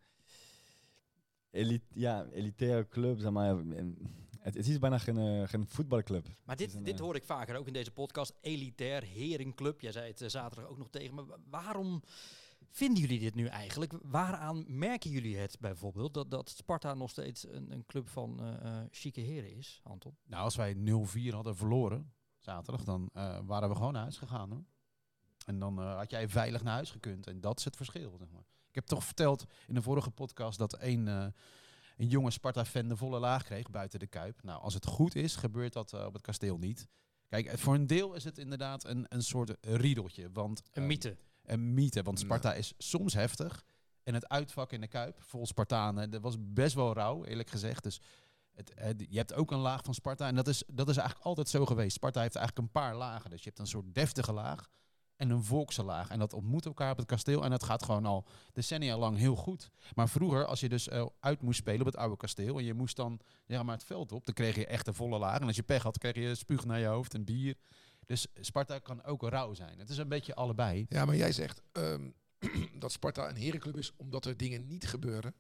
Speaker 5: elite, ja, elitaire club, zeg maar. Het, het is bijna geen, geen voetbalclub.
Speaker 2: Maar dit,
Speaker 5: een,
Speaker 2: dit hoor ik vaker ook in deze podcast. Elitair, heringclub. Jij zei het zaterdag ook nog tegen me. Wa- Waarom vinden jullie dit nu eigenlijk? Waaraan merken jullie het bijvoorbeeld? Dat, dat Sparta nog steeds een, een club van eh eh chique heren is, Anton?
Speaker 4: Nou, als wij 0-4 hadden verloren zaterdag, dan eh, waren we gewoon naar huis gegaan. Hoor. En dan had jij veilig naar huis gekund. En dat is het verschil. Zeg maar. Ik heb toch verteld in de vorige podcast dat een, een jonge Sparta-fan de volle laag kreeg buiten de Kuip. Nou, als het goed is, gebeurt dat op het kasteel niet. Kijk, voor een deel is het inderdaad een, een soort riedeltje. Want,
Speaker 2: Een
Speaker 4: eh,
Speaker 2: mythe.
Speaker 4: Een mythe. Want Sparta is soms heftig. En het uitvak in de Kuip, vol Spartanen, dat was best wel rauw, eerlijk gezegd. Dus het, je hebt ook een laag van Sparta. En dat is, dat is eigenlijk altijd zo geweest. Sparta heeft eigenlijk een paar lagen. Dus je hebt een soort deftige laag en een volkse laag. En dat ontmoet elkaar op het kasteel. En dat gaat gewoon al decennia lang heel goed. Maar vroeger, als je dus eh, uit moest spelen op het oude kasteel... en je moest dan ja, maar het veld op, dan kreeg je echt een volle laag. En als je pech had, kreeg je spuug naar je hoofd en bier. Dus Sparta kan ook rauw zijn. Het is een beetje allebei.
Speaker 3: Ja, maar jij zegt ehm, dat Sparta een herenclub is omdat er dingen niet gebeuren.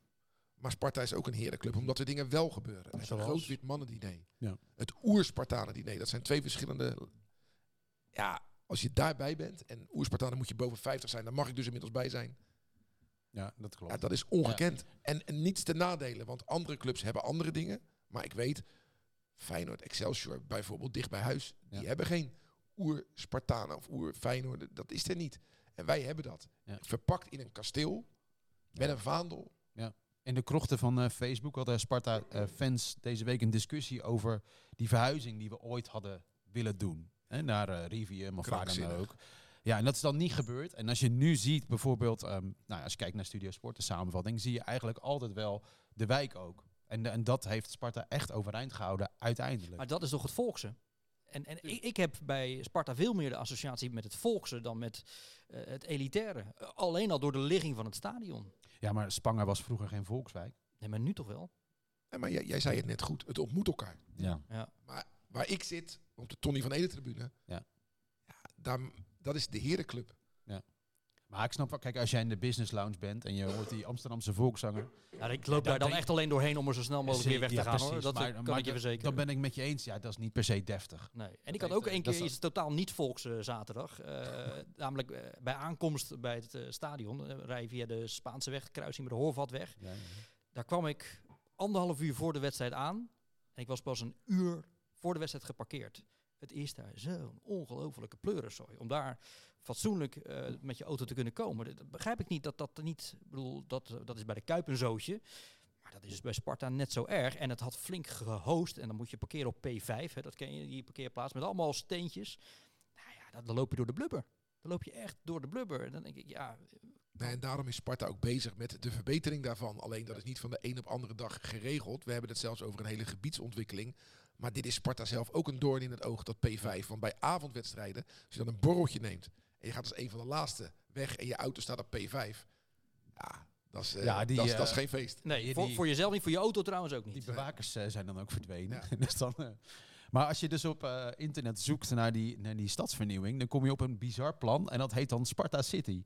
Speaker 3: Maar Sparta is ook een herenclub omdat er dingen wel gebeuren. Het
Speaker 4: Zoals?
Speaker 3: groot wit mannen diner.
Speaker 4: Ja.
Speaker 3: Het oer-Spartanen diner. Dat zijn twee verschillende... Ja, als je daarbij bent en oer-Spartanen moet je boven 50 zijn. Dan mag ik dus inmiddels bij zijn.
Speaker 4: Ja, dat klopt.
Speaker 3: Ja, dat is ongekend. En, en niets te nadelen, want andere clubs hebben andere dingen. Maar ik weet, Feyenoord, Excelsior bijvoorbeeld, dicht bij huis, die
Speaker 4: Ja.
Speaker 3: hebben geen oer-Spartanen of oer-Feyenoord. Dat is er niet. En wij hebben dat.
Speaker 4: Ja.
Speaker 3: Verpakt in een kasteel, met een vaandel.
Speaker 4: In de krochten van eh, Facebook hadden Sparta-fans deze week een discussie over die verhuizing die we ooit hadden willen doen. Hè, naar eh Rivium of waar dan ook. Ja, en dat is dan niet gebeurd. En als je nu ziet, bijvoorbeeld, ehm, nou, als je kijkt naar Studio Sport, de samenvatting, zie je eigenlijk altijd wel de wijk ook. En, en dat heeft Sparta echt overeind gehouden, uiteindelijk.
Speaker 2: Maar dat is toch het volkse? En, en ik, ik heb bij Sparta veel meer de associatie met het volkse dan met eh, het elitaire. Alleen al door de ligging van het stadion.
Speaker 4: Ja, maar Spanger was vroeger geen volkswijk.
Speaker 2: Nee, maar nu toch wel?
Speaker 3: Nee, maar jij, jij zei het net goed, het ontmoet elkaar.
Speaker 5: Ja.
Speaker 3: Waar ik zit, op de Tony van Ede tribune,
Speaker 4: Ja.
Speaker 3: ja, daar, dat is de herenclub.
Speaker 4: Maar ik snap wel, kijk, als jij in de business lounge bent en je hoort die Amsterdamse volkszanger,
Speaker 2: Ja, ik loop daar dan echt alleen doorheen om er zo snel mogelijk weer weg te
Speaker 4: Ja,
Speaker 2: gaan. Hoor. Dat
Speaker 4: Maar-
Speaker 2: kan
Speaker 4: maar
Speaker 2: ik je verzekeren.
Speaker 4: dan ben ik met je eens, ja, dat is niet per se deftig.
Speaker 2: Nee. En ik had ook
Speaker 4: eh,
Speaker 2: een
Speaker 4: dat
Speaker 2: keer iets totaal niet volks eh, zaterdag. Eh, namelijk eh, bij aankomst bij het eh, stadion. eh, rij je via de Spaanse weg, kruising met de Hoorvatweg. Daar kwam ik anderhalf uur voor de wedstrijd aan. En ik was pas een uur voor de wedstrijd geparkeerd. Het is daar zo'n ongelofelijke pleurensooi. Om daar fatsoenlijk eh, met je auto te kunnen komen. Dat, begrijp ik niet dat dat niet... Bedoel, dat, eh, dat is bij de Kuip een zootje. Maar dat is bij Sparta net zo erg. En het had flink gehost. En dan moet je parkeren op P5. Hè, dat ken je, die parkeerplaats. Met allemaal steentjes. Nou ja, dan, loop je door de blubber. Dan loop je echt door de blubber. En dan denk ik, ja...
Speaker 3: En daarom is Sparta ook bezig met de verbetering daarvan. Alleen dat is niet van de een op andere dag geregeld. We hebben het zelfs over een hele gebiedsontwikkeling. Maar dit is Sparta zelf ook een doorn in het oog, dat P5. Want bij avondwedstrijden, als je dan een borreltje neemt... en je gaat als een van de laatste weg en je auto staat op P5... ja, dat is, eh,
Speaker 4: Ja, die,
Speaker 3: dat is, dat is
Speaker 4: eh,
Speaker 3: geen feest.
Speaker 2: Nee,
Speaker 4: Die-
Speaker 2: voor,
Speaker 4: die-
Speaker 2: voor jezelf niet, voor je auto trouwens ook
Speaker 4: Die
Speaker 2: niet.
Speaker 4: bewakers eh, zijn dan ook verdwenen.
Speaker 3: Ja.
Speaker 4: dus dan, eh, maar als je dus op eh, internet zoekt naar die, naar die stadsvernieuwing, dan kom je op een bizar plan en dat heet dan Sparta City.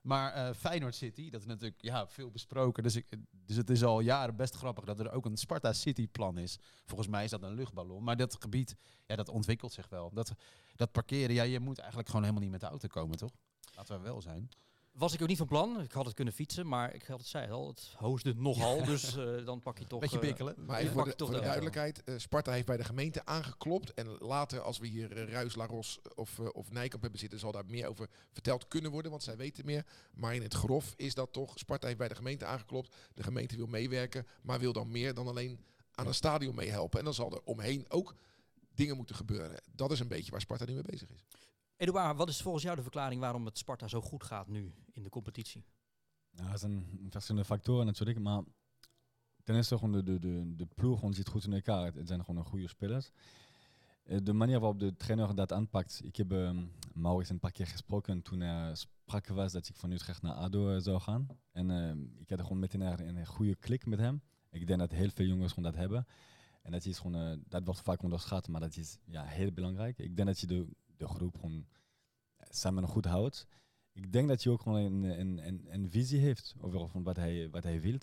Speaker 4: Maar eh Feyenoord City, dat is natuurlijk ja, veel besproken. Dus, ik, dus het is al jaren best grappig dat er ook een Sparta City plan is. Volgens mij is dat een luchtballon. Maar dat gebied, ja, dat ontwikkelt zich wel. Dat, dat parkeren, ja, je moet eigenlijk gewoon helemaal niet met de auto komen, toch? Laten we wel zijn.
Speaker 2: Was ik ook niet van plan. Ik had het kunnen fietsen, maar ik had het zei al, het hoosde nogal. dus eh, dan pak je toch...
Speaker 4: Beetje
Speaker 2: eh,
Speaker 4: bikkelen.
Speaker 3: Maar
Speaker 2: Ja,
Speaker 3: even
Speaker 2: pak
Speaker 3: voor de,
Speaker 2: toch
Speaker 3: voor de duidelijkheid, eh, Sparta heeft bij de gemeente aangeklopt. En later, als we hier uh, Ruis, Laros of, eh, of Nijkamp hebben zitten, zal daar meer over verteld kunnen worden, want zij weten meer. Maar in het grof is dat toch, Sparta heeft bij de gemeente aangeklopt. De gemeente wil meewerken, maar wil dan meer dan alleen aan een stadion meehelpen. En dan zal er omheen ook dingen moeten gebeuren. Dat is een beetje waar Sparta nu mee bezig is.
Speaker 2: Eduard, wat is volgens jou de verklaring waarom het Sparta zo goed gaat nu in de competitie?
Speaker 5: Ja, dat zijn verschillende factoren natuurlijk, maar ten eerste gewoon de, de, de, de ploeg gewoon zit goed in elkaar. Het, het zijn gewoon goede spelers. Eh, De manier waarop de trainer dat aanpakt. Ik heb uh, Maurits een paar keer gesproken toen er sprake was dat ik van Utrecht naar ADO uh, zou gaan. En uh, ik had gewoon meteen een, een goede klik met hem. Ik denk dat heel veel jongens gewoon dat hebben. Dat, is gewoon, uh, dat wordt vaak onderschat, maar dat is ja, heel belangrijk. Ik denk dat je de, de groep gewoon samen goed houdt. Ik denk dat hij ook gewoon een, een, een, een visie heeft over wat, hij, wat hij wil.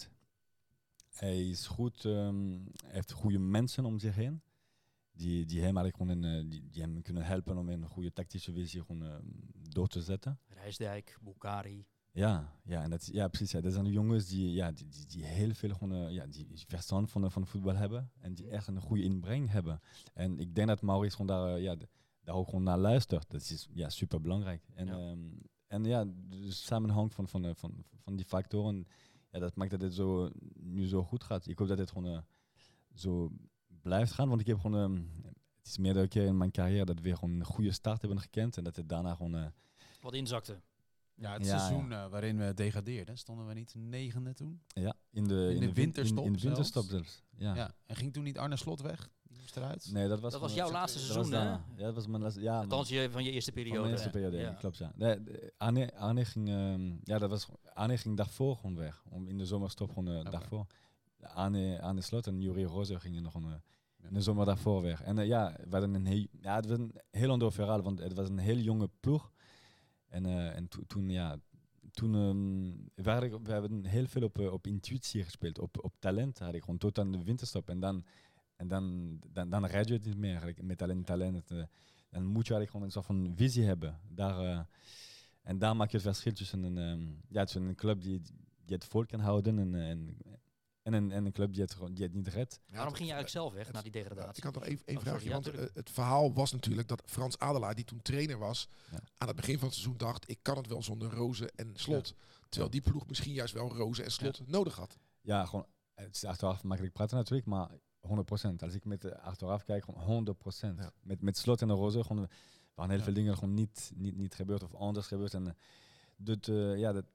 Speaker 5: Hij is goed, um, heeft goede mensen om zich heen. Die, die hem eigenlijk gewoon een, die, hem kunnen helpen om een goede tactische visie gewoon, uh, door te zetten.
Speaker 2: Rijsdijk, Bukari.
Speaker 5: Ja, ja, en dat, ja precies. Ja. Dat zijn de jongens die, ja, die, die, die heel veel gewoon, uh, ja, die verstand van, van voetbal hebben. En die echt een goede inbreng hebben. En ik denk dat Maurice gewoon daar, uh, ja, daar ook gewoon naar luistert. Dat is ja, super belangrijk. En ja, um, en ja de samenhang van, van, van, van die factoren, ja, dat maakt dat het zo, nu zo goed gaat. Ik hoop dat het gewoon uh, zo blijft gaan. Want ik heb gewoon, um, het is meerdere keer in mijn carrière dat we gewoon een goede start hebben gekend. En dat het daarna gewoon... Uh,
Speaker 2: Wat inzakte.
Speaker 4: Ja, het ja, seizoen ja. Uh, waarin we degradeerden, stonden we niet negende toen?
Speaker 5: Ja, in de,
Speaker 4: in,
Speaker 5: in
Speaker 4: de,
Speaker 5: de
Speaker 4: winterstop.
Speaker 5: In, in de winterstop zelfs.
Speaker 4: Ja. ja. En ging toen niet Arne Slot weg? Die moest eruit?
Speaker 5: Nee, dat was,
Speaker 2: dat was jouw laatste seizoen, hè?
Speaker 5: Ja, dat was mijn laatste. Ja,
Speaker 2: Althans, je, van je eerste periode.
Speaker 5: Van mijn eerste periode, ja. klopt, ja. Nee, Arne, Arne ging, um, ja, dat was, Arne ging daarvoor gewoon weg. Om in de zomerstop gewoon uh, okay. daarvoor. Arne, Arne Slot en Juri Roze gingen nog een, uh, in de zomer daarvoor weg. En uh, ja, we hadden een heel, ja, het was een heel ander verhaal, want het was een heel jonge ploeg. En, uh, en to, toen, ja, toen um, we, hadden, we hebben heel veel op, uh, op intuïtie gespeeld, op, op talent had ik gewoon tot aan de winterstop. En dan, en dan, dan, dan red je het niet meer eigenlijk, met alleen talent. Uh, dan moet je eigenlijk gewoon een soort van visie hebben. Daar, en daar maak je het verschil tussen een, um, ja, tussen een club die, die het vol kan houden en, en, en, een, en een club die het, die het niet redt.
Speaker 2: Ja, Waarom ging je eigenlijk zelf weg het, na die degradatie?
Speaker 3: Ik had nog even een
Speaker 2: Oh,
Speaker 3: vraagje, want uh, het verhaal was natuurlijk dat Frans Adelaar, die toen trainer was, ja. aan het begin van het seizoen dacht, ik kan het wel zonder Rozen en Slot. Ja. Terwijl die ploeg misschien juist wel Rozen en Slot nodig had.
Speaker 5: Ja, gewoon, het is achteraf makkelijk praten natuurlijk, maar 100%. Als ik met de achteraf kijk, gewoon 100%. Met, met Slot en Rozen, gewoon, waren heel
Speaker 2: Ja.
Speaker 5: veel dingen gewoon niet, niet, niet gebeurd of anders gebeurd. En eh, dat, eh, ja, dat,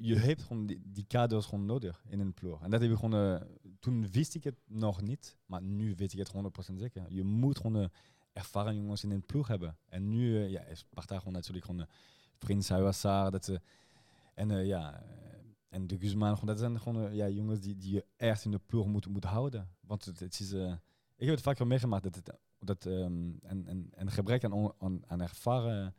Speaker 5: je hebt gewoon die, kaders gewoon nodig in een ploeg. En dat heb ik gewoon, eh, toen wist ik het nog niet, maar nu weet ik het 100% zeker. Je moet gewoon eh, ervaren jongens in een ploeg hebben. En nu eh, ja, Sparta gewoon natuurlijk gewoon uh, Prins Huassar, dat ze en ja, en de Guzman, gewoon, dat zijn gewoon ja, jongens die, die je echt in de ploeg moet, moet houden. Want het, is, ik heb het vaak wel meegemaakt dat dat ehm, een, een, een gebrek aan, aan, aan, ervaren,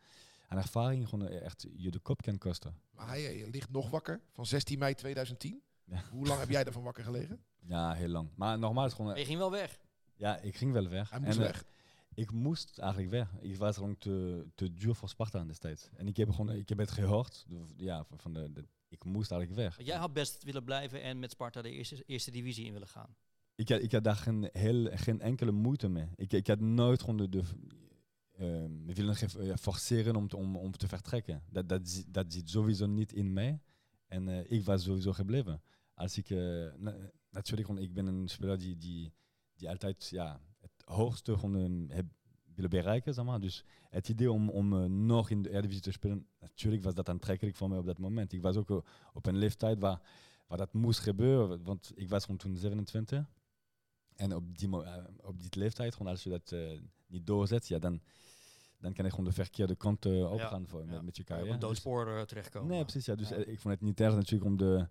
Speaker 5: aan ervaring gewoon eh, echt je de kop kan kosten.
Speaker 3: Maar hij eh, ligt nog wakker van 16 mei 2010.
Speaker 5: Ja.
Speaker 3: Hoe lang heb jij ervan wakker gelegen?
Speaker 5: Ja, heel lang. Maar normaal is gewoon,
Speaker 2: je ging wel weg.
Speaker 5: ja, ik ging wel weg.
Speaker 3: Hij moest
Speaker 5: En, eh,
Speaker 3: weg.
Speaker 5: ik moest eigenlijk weg. Ik was gewoon te, te duur voor Sparta destijds. En ik heb, gewoon, ik heb het gehoord. Ja, van- de, de, ik moest eigenlijk weg.
Speaker 2: Jij had best willen blijven en met Sparta de eerste, eerste divisie in willen gaan.
Speaker 5: Ik had, ik had daar geen, heel, geen enkele moeite mee. Ik, ik had nooit gewoon de, de ehm, willen ja, forceren om te, om, om te vertrekken. Dat, dat, dat zit sowieso niet in mij. En eh, ik was sowieso gebleven. Als ik, eh, na- natuurlijk, gewoon, ik ben een speler die, die, die altijd ja, het hoogste gewoon, ehm, bereiken. Zeg maar. Dus het idee om, om eh, nog in de Eredivisie te spelen, natuurlijk was dat aantrekkelijk voor mij op dat moment. Ik was ook eh, op een leeftijd waar, waar dat moest gebeuren, want ik was gewoon toen 27. En op die, eh, op die leeftijd, als je dat eh, niet doorzet, ja, dan, dan kan je gewoon de verkeerde kant eh, opgaan voor,
Speaker 2: ja.
Speaker 5: met, met je carrière.
Speaker 2: op
Speaker 5: Dus-
Speaker 2: doodspoor eh, terechtkomen.
Speaker 5: Nee, precies. Ja. Dus eh, ik vond het niet erg natuurlijk om, de,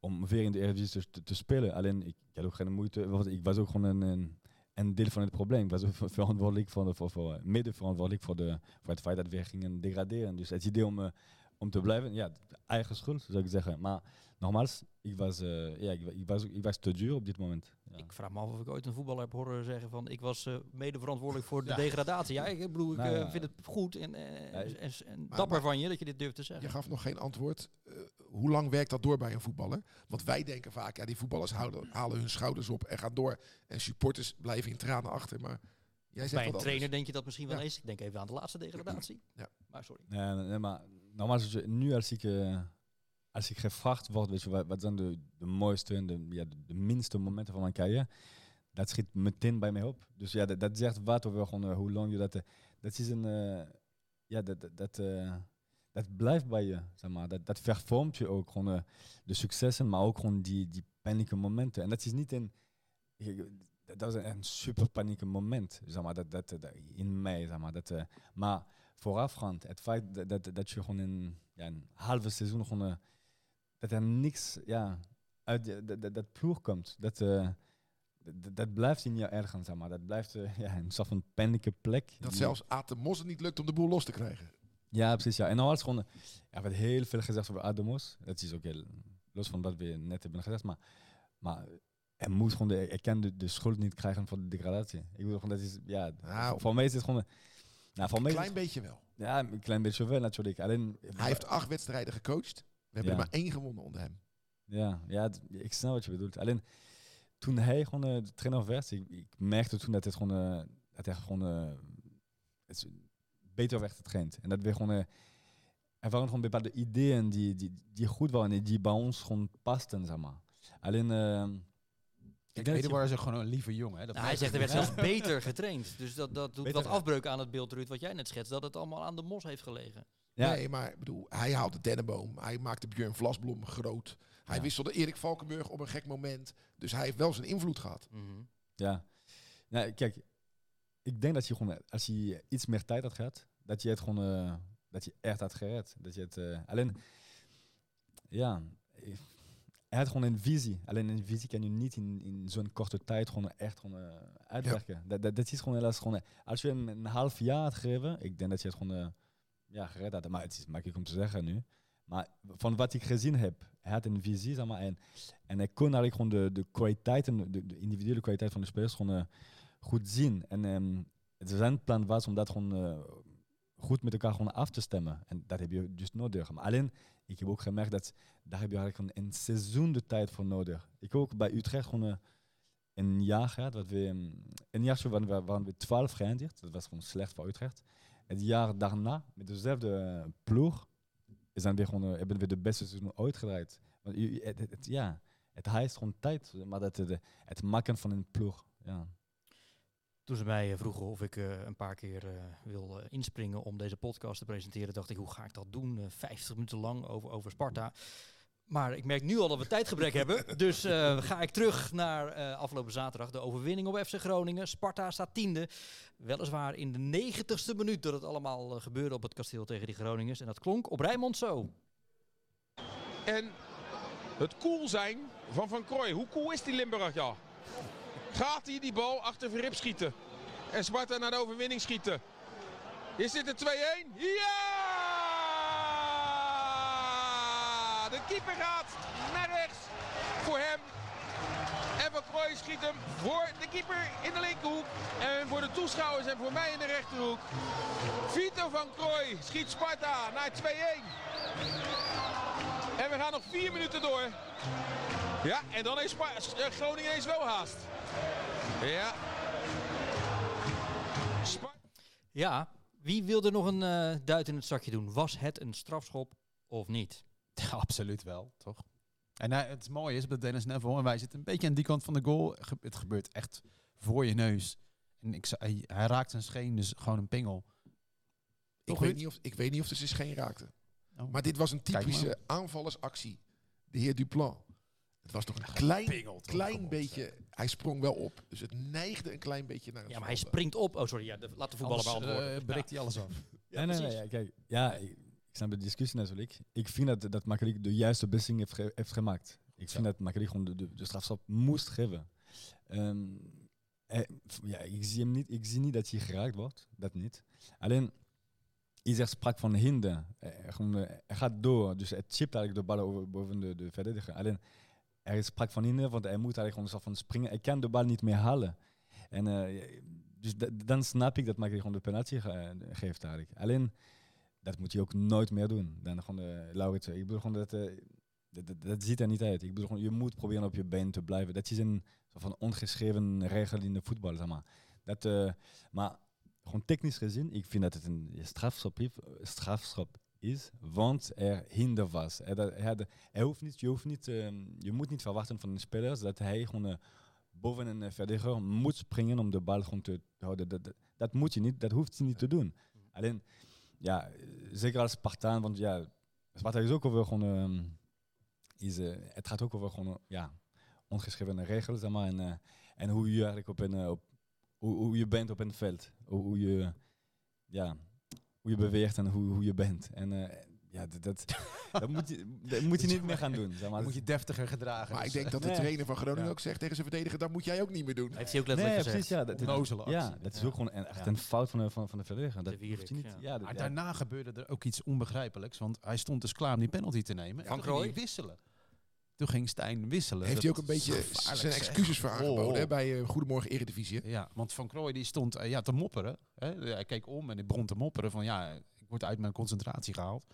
Speaker 5: om weer in de Eredivisie te, te, spelen. Alleen, ik, had ook geen moeite. Want ik was ook gewoon een, een, een deel van het probleem. Ik was ook ver- verantwoordelijk voor, de, voor, voor mede verantwoordelijk voor, de, voor het feit dat we gingen degraderen. Dus het idee om, om te blijven, ja, eigen schuld zou ik zeggen. Maar nogmaals, ik was, eh, ja, ik, ik, was, ik was te duur op dit moment. Ja.
Speaker 2: Ik vraag me af of ik ooit een voetballer heb horen zeggen van ik was eh, mede verantwoordelijk voor de
Speaker 4: Ja.
Speaker 2: degradatie. Ja, ik bedoel, ik
Speaker 5: Nou
Speaker 2: eh,
Speaker 5: ja.
Speaker 2: vind het goed en, eh, en, en
Speaker 3: maar-
Speaker 2: dapper van je dat je dit durft te zeggen.
Speaker 3: Je gaf nog geen antwoord. Hoe lang werkt dat door bij een voetballer? Want wij denken vaak, ja, die voetballers houden, halen hun schouders op en gaan door. En supporters blijven in tranen achter. Maar jij zegt
Speaker 2: Bij een trainer
Speaker 3: anders.
Speaker 2: denk je dat misschien wel
Speaker 3: Ja.
Speaker 2: eens. Ik denk even aan de laatste degradatie.
Speaker 3: Ja.
Speaker 2: Maar sorry.
Speaker 5: Nee, maar normaal is nu als ik, eh, als ik gevraagd word, weet je, wat, wat zijn de, de mooiste en de, ja, de, minste momenten van mijn carrière, dat schiet meteen bij mij op. Dus ja, dat, zegt wat over eh, hoe lang je dat... eh, dat is een... ja, dat, dat, blijft bij je, zeg maar. Dat, dat vervormt je ook, gewoon de successen, maar ook gewoon die, die pijnlijke momenten. En dat is niet een... Dat was een, super panieke moment, zeg maar, dat, dat, in mij, zeg maar. Dat, maar voorafgaand, het feit dat, dat, dat je gewoon in ja, een halve seizoen gewoon, eh, dat er niks ja, uit dat, dat, dat ploeg komt. Dat, eh, dat, dat blijft in je ergens, zeg maar. Dat blijft eh, ja, een soort van panieke plek.
Speaker 3: Dat zelfs Atemos het niet lukt om de boel los te krijgen.
Speaker 5: Ja, precies. Ja. En nou was gewoon, er werd heel veel gezegd over Ademos. Dat is ook heel los van wat we net hebben gezegd, maar, maar er moet gewoon, de, kan de, de schuld niet krijgen voor de degradatie. Ik bedoel, gewoon, dat is, ja,
Speaker 3: Nou,
Speaker 5: voor mij is het gewoon, nou, voor
Speaker 3: Een klein beetje wel.
Speaker 5: ja, een klein beetje wel natuurlijk. Alleen,
Speaker 3: Hij heeft acht wedstrijden gecoacht. We hebben
Speaker 5: Ja.
Speaker 3: er maar één gewonnen onder hem.
Speaker 5: Ja, ja ik snap wat je bedoelt. Alleen toen hij gewoon eh, de trainer werd, ik, ik merkte toen dat het gewoon, eh, dat hij gewoon eh, het beter werd getraind. En dat we gewoon, er waren gewoon bepaalde ideeën die, die, die goed waren en die bij ons gewoon pasten, zeg maar. Alleen, je-
Speaker 4: waar ze gewoon een lieve jongen. Hè? Dat
Speaker 2: Nou, hij zegt er werd zelfs beter getraind. Dus dat, dat doet
Speaker 5: Beter.
Speaker 2: wat afbreuk aan het beeld, Ruud, wat jij net schetst. Dat het allemaal aan de mos heeft gelegen.
Speaker 5: ja,
Speaker 3: Nee, maar ik bedoel, hij haalde Dennenboom. Hij maakte Björn Vlasblom groot. Hij
Speaker 5: Ja.
Speaker 3: wisselde Erik Valkenburg op een gek moment. Dus hij heeft wel zijn invloed gehad.
Speaker 2: Mhm.
Speaker 5: Ja. Nou, kijk, ik denk dat je gewoon, als je iets meer tijd had gehad, dat je het gewoon, eh, dat je echt had gered. Dat je het, eh, alleen, ja, hij had gewoon een visie. Alleen een visie kan je niet in, in zo'n korte tijd gewoon echt gewoon eh, uitwerken. Dat, dat, dat is gewoon helaas gewoon, eh, als je hem een half jaar had gegeven, ik denk dat je het gewoon, eh, ja, gered had. Maar het is makkelijk om te zeggen nu. Maar van wat ik gezien heb, hij had een visie, zeg maar, en, en hij kon eigenlijk gewoon de, de kwaliteiten, de, de individuele kwaliteit van de spelers gewoon goed zien. En het zijn plan was om dat gewoon goed met elkaar gewoon af te stemmen. En dat heb je dus nodig. Maar alleen, ik heb ook gemerkt dat daar heb je eigenlijk gewoon een seizoen de tijd voor nodig. Ik ook bij Utrecht gewoon eh, een jaar gehad, wat we, ehm, een jaar waren we, waren we 12 geëindigd. Dat was gewoon slecht voor Utrecht. Het jaar daarna, met dezelfde eh, ploeg, dan weer gewoon, eh, hebben we de beste seizoen ooit gedraaid. Want het- het- ja, het heist gewoon tijd, maar dat, het, het maken van een ploeg. Ja.
Speaker 2: Toen ze mij eh, vroegen of ik eh, een paar keer eh, wil inspringen om deze podcast te presenteren, dacht ik, hoe ga ik dat doen? Eh 50 minuten lang over, over Sparta. Maar ik merk nu al dat we tijdgebrek hebben. Dus ga ik terug naar afgelopen zaterdag. De overwinning op FC Groningen. Sparta staat tiende. Weliswaar in de negentigste minuut dat het allemaal gebeurde op het kasteel tegen die Groningers. En dat klonk op Rijnmond zo.
Speaker 6: En het cool zijn van Van Krooi. Hoe cool is die Limburg, ja? Gaat hij die bal achter Verrip schieten? En Sparta naar de overwinning schieten? Is dit de 2-1? Ja! De keeper gaat naar rechts voor hem. En Van Krooi schiet hem voor de keeper in de linkerhoek. En voor de toeschouwers en voor mij in de rechterhoek. Vito van Krooi schiet Sparta naar 2-1. En we gaan nog vier minuten door. Ja, en dan heeft Spa- eh, Groningen ineens wel haast. Ja.
Speaker 2: Ja, wie wilde nog een eh, duit in het zakje doen? Was het een strafschop of niet?
Speaker 4: Ja, absoluut wel, toch? En hij- het mooie is, bij Dennis Neville, en wij zitten een beetje aan die kant van de goal. Ge- Het gebeurt echt voor je neus. En ik, zei- hij, hij raakt zijn scheen, dus gewoon een pingel.
Speaker 3: Ik weet, niet of, ik weet niet of de scheen raakte.
Speaker 4: Oh.
Speaker 3: Maar dit was een typische aanvallersactie. De heer Duplan. Het was toch een klein, klein beetje... Hij sprong wel op. Dus het neigde een klein beetje naar
Speaker 2: Ja, maar hij springt op. Oh, sorry. Ja, de, laat de voetballer
Speaker 4: Anders
Speaker 2: beantwoorden.
Speaker 4: eh, breekt hij alles af.
Speaker 2: Ja,
Speaker 5: nee, nee, nee, kijk, ja, ik, ik snap de discussie natuurlijk. Ik vind dat, dat Makalik de juiste beslissing heeft, ge- heeft gemaakt. Ik vind dat Makalik gewoon de, de, de strafstap moest geven. Ehm, eh, ja, ik, zie hem niet, ik zie niet dat hij geraakt wordt, dat niet. Alleen, is er sprake van hinder. Eh, gewoon, eh, hij gaat door, dus het chipt eigenlijk de bal over, boven de, de verdediger. Alleen, er is sprake van hinder, want hij moet eigenlijk gewoon soort van springen. Hij kan de bal niet meer halen. En eh, dus da- dan snap ik dat Makalik gewoon de penalty ge- geeft eigenlijk. Alleen, dat moet je ook nooit meer doen. Dan gewoon de Laurits. Ik bedoel gewoon dat, eh, dat, ziet er niet uit. Ik bedoel gewoon, je moet proberen op je been te blijven. Dat is een soort van ongeschreven regel in de voetbal, zeg maar. Dat, eh, maar gewoon technisch gezien, ik vind dat het een strafschop, strafschop is, want er hinder was. Hij, had- hij hoeft niet, je, hoeft niet, ehm, je moet niet verwachten van de spelers dat hij gewoon eh, boven een eh, verdediger moet springen om de bal gewoon te houden. Dat, dat, dat moet je niet, dat hoeft hij niet te doen. Alleen, ja, eh, zeker als Spartaan, want ja, Sparta is ook over gewoon, ehm, is, eh, het gaat ook over gewoon, ja, ongeschreven regels, zeg maar, en, eh, en hoe je eigenlijk op een, op, hoe, hoe je bent op een veld, hoe, hoe je, ja, hoe je beweegt en hoe, hoe je bent. En eh, ja, dat, dat, dat, moet je, dat moet je niet meer gaan doen, zeg maar.
Speaker 4: Dan moet je deftiger gedragen.
Speaker 3: Maar ik
Speaker 4: dus,
Speaker 3: denk dat de
Speaker 5: Nee.
Speaker 3: trainer van Groningen
Speaker 4: Ja.
Speaker 3: ook zegt tegen zijn verdediger... dat moet jij ook niet meer doen.
Speaker 2: Heeft hij ook
Speaker 5: Nee,
Speaker 2: letterlijk
Speaker 5: ja,
Speaker 2: gezegd.
Speaker 5: precies, ja. Dat, ja, dat is
Speaker 2: Ja.
Speaker 5: ook gewoon een, echt
Speaker 4: Ja.
Speaker 5: een fout van de, van, van de verdediger. Dat
Speaker 2: Wierik,
Speaker 5: je niet.
Speaker 2: ja.
Speaker 5: Ja, dat-
Speaker 4: Maar
Speaker 5: ja.
Speaker 4: daarna gebeurde er ook iets onbegrijpelijks. Want hij stond dus klaar om die penalty te nemen.
Speaker 2: Van Krooi?
Speaker 4: wisselen. Toen ging Stijn wisselen.
Speaker 3: Heeft hij ook een beetje zijn excuses voor aangeboden
Speaker 4: oh.
Speaker 3: hè, bij eh, Goedemorgen Eredivisie.
Speaker 4: Ja, want Van Krooi die stond eh, ja, te mopperen. Hè. Hij keek om en hij begon te mopperen van ja, ik word uit mijn concentratie gehaald.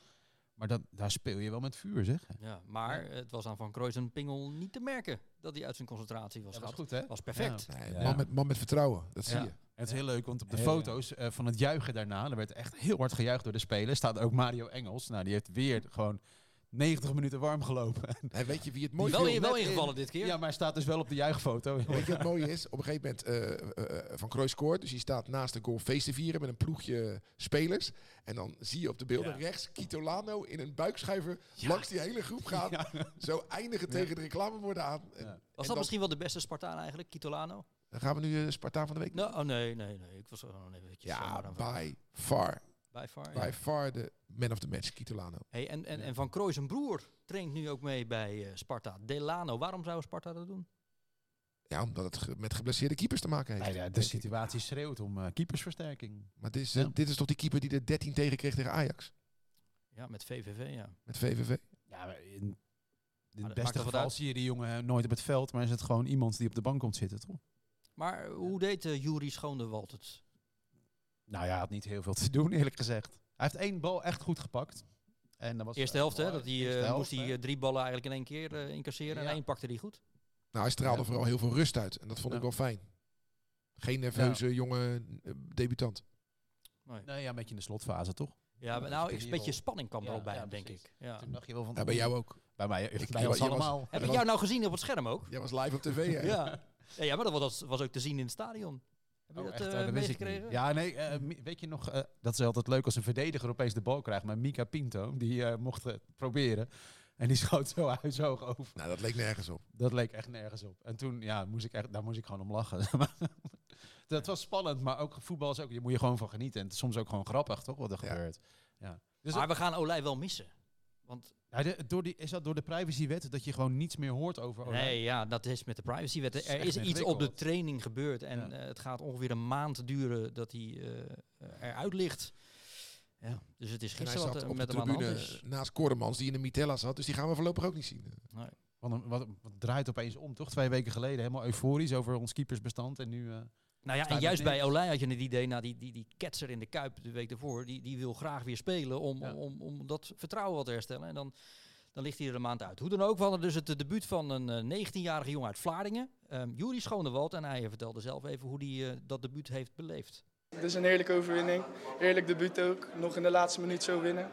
Speaker 4: Maar dat, daar speel je wel met vuur, zeg.
Speaker 2: Ja, maar het was aan Van Krooi zijn pingel niet te merken dat hij uit zijn concentratie was.
Speaker 4: Dat was
Speaker 2: gehaald.
Speaker 4: goed, hè?
Speaker 2: was perfect.
Speaker 5: Ja.
Speaker 3: Man, met, man met vertrouwen, dat zie
Speaker 2: Ja.
Speaker 3: je.
Speaker 4: En het is heel leuk, want op de
Speaker 5: Ja,
Speaker 4: foto's eh, van het juichen daarna, er werd echt heel hard gejuicht door de spelers, staat ook Mario Engels. Nou, die heeft weer gewoon 90 minuten warm gelopen.
Speaker 3: En weet je wie het mooi
Speaker 2: wel, wel ingevallen
Speaker 4: in.
Speaker 2: dit keer.
Speaker 4: Ja, maar hij staat dus wel op de juichfoto.
Speaker 3: Weet je wat mooi is? Op een gegeven moment eh, eh, eh, Van Krooi scoort. Dus hij staat naast de goal feest te vieren met een ploegje spelers. En dan zie je op de beelden
Speaker 4: Ja.
Speaker 3: rechts Kitolano in een buikschuiver langs die hele groep gaan. Zo eindigen tegen de reclameborden aan. En,
Speaker 4: Ja.
Speaker 3: en
Speaker 2: Was dat
Speaker 3: dan,
Speaker 2: misschien wel de beste Spartaan eigenlijk, Kitolano?
Speaker 3: dan gaan we nu Spartaan van de week.
Speaker 2: Nou, oh nee, nee, nee. Ik was gewoon eventjes...
Speaker 3: ja, by far.
Speaker 2: By far.
Speaker 3: By
Speaker 2: ja.
Speaker 3: far de man of the match, Kitolano.
Speaker 2: Hey, en, en, en Van Krooi zijn broer traint nu ook mee bij eh, Sparta. Delano. Waarom zou Sparta dat doen?
Speaker 3: Ja, omdat het ge- met geblesseerde keepers te maken heeft.
Speaker 4: Nee, ja, de
Speaker 3: ik.
Speaker 4: situatie schreeuwt om eh, keepersversterking.
Speaker 3: Maar dit is,
Speaker 4: Ja.
Speaker 3: dit is toch die keeper die er 13 tegen kreeg tegen Ajax?
Speaker 2: Ja, met VVV, ja.
Speaker 3: Met VVV.
Speaker 4: Ja, maar in, het beste geval
Speaker 2: uit?
Speaker 4: zie je die jongen eh, nooit op het veld, maar is het gewoon iemand die op de bank komt zitten, toch?
Speaker 2: Maar hoe deed uh, Jury Schoonderwald het?
Speaker 4: Nou ja, hij had niet heel veel te doen, eerlijk gezegd. Hij heeft één bal echt goed gepakt. En dat was
Speaker 2: Eerste
Speaker 4: eh,
Speaker 2: helft, hè?
Speaker 4: mooi.
Speaker 2: Dat hij,
Speaker 4: Eerste
Speaker 2: eh,
Speaker 4: helft,
Speaker 2: moest hij eh, drie ballen eigenlijk in één keer eh, incasseren.
Speaker 4: Ja.
Speaker 2: En één pakte hij goed.
Speaker 3: Nou, hij straalde
Speaker 4: Ja.
Speaker 3: vooral heel veel rust uit. En dat vond ik wel fijn. Geen nerveuze jonge eh, debutant.
Speaker 2: Nee.
Speaker 4: Nee, ja, een beetje in de slotfase, toch?
Speaker 2: Ja, maar nou,
Speaker 4: ik
Speaker 2: een beetje spanning kwam er
Speaker 4: Ja,
Speaker 2: ook bij hem, denk ik. Ja.
Speaker 4: Toen dacht je wel van...
Speaker 3: Ja, bij jou ook.
Speaker 4: Bij mij,
Speaker 3: Ik-
Speaker 4: bij ons
Speaker 3: was-
Speaker 4: allemaal.
Speaker 2: Heb ik jou nou gezien op het scherm ook?
Speaker 3: Jij was live op tv, hè?
Speaker 2: Ja. ja. Ja, maar dat was, was ook te zien in het stadion. Heb je
Speaker 4: Oh,
Speaker 2: dat
Speaker 4: echt? Oh, dat wist ik niet.
Speaker 2: meegekregen?
Speaker 4: Ja, nee, eh, weet je nog, eh, dat is altijd leuk als een verdediger opeens de bal krijgt. Maar Mika Pinto, die eh, mocht het proberen. En die schoot zo huishoog over.
Speaker 3: Nou, dat leek nergens op.
Speaker 4: Dat leek echt nergens op. En toen, ja, moest ik echt, daar moest ik gewoon om lachen. dat was spannend, maar ook voetbal is ook, je moet je gewoon van genieten. En het is soms ook gewoon grappig, toch, wat er
Speaker 3: Ja.
Speaker 4: gebeurt. Ja. Dus
Speaker 2: maar we gaan Olij wel missen. Want
Speaker 4: Ja, de- door die, is dat door de privacywet dat je gewoon niets meer hoort over Olij?
Speaker 2: nee, ja, dat is met de privacywet.
Speaker 4: Is
Speaker 2: Er is iets op de training gebeurd en
Speaker 4: Ja.
Speaker 2: eh, het gaat ongeveer een maand duren dat hij eh, eruit ligt. Ja, dus het is gisteren wat er
Speaker 3: op de
Speaker 2: met de hand
Speaker 3: tribune
Speaker 2: is.
Speaker 3: naast Koremans, die in de Mitella zat. Dus die gaan we voorlopig ook niet zien.
Speaker 4: Wat, een- wat, wat draait opeens om, toch? Twee weken geleden helemaal euforisch over ons keepersbestand. En nu... eh,
Speaker 2: Nou ja, en juist bij. Olij had je het idee, nou die, die, die ketser in de Kuip de week ervoor, die, die wil graag weer spelen om,
Speaker 4: Ja.
Speaker 2: om, om dat vertrouwen wat te herstellen. En dan, dan ligt hij er een maand uit. Hoe dan ook, we hadden dus het debuut van een eh, 19-jarige jongen uit Vlaardingen, um, Juri Schonewald. En hij vertelde zelf even hoe hij eh, dat debuut heeft beleefd.
Speaker 7: Het is een heerlijke overwinning. Heerlijk debuut ook. Nog in de laatste minuut zo winnen.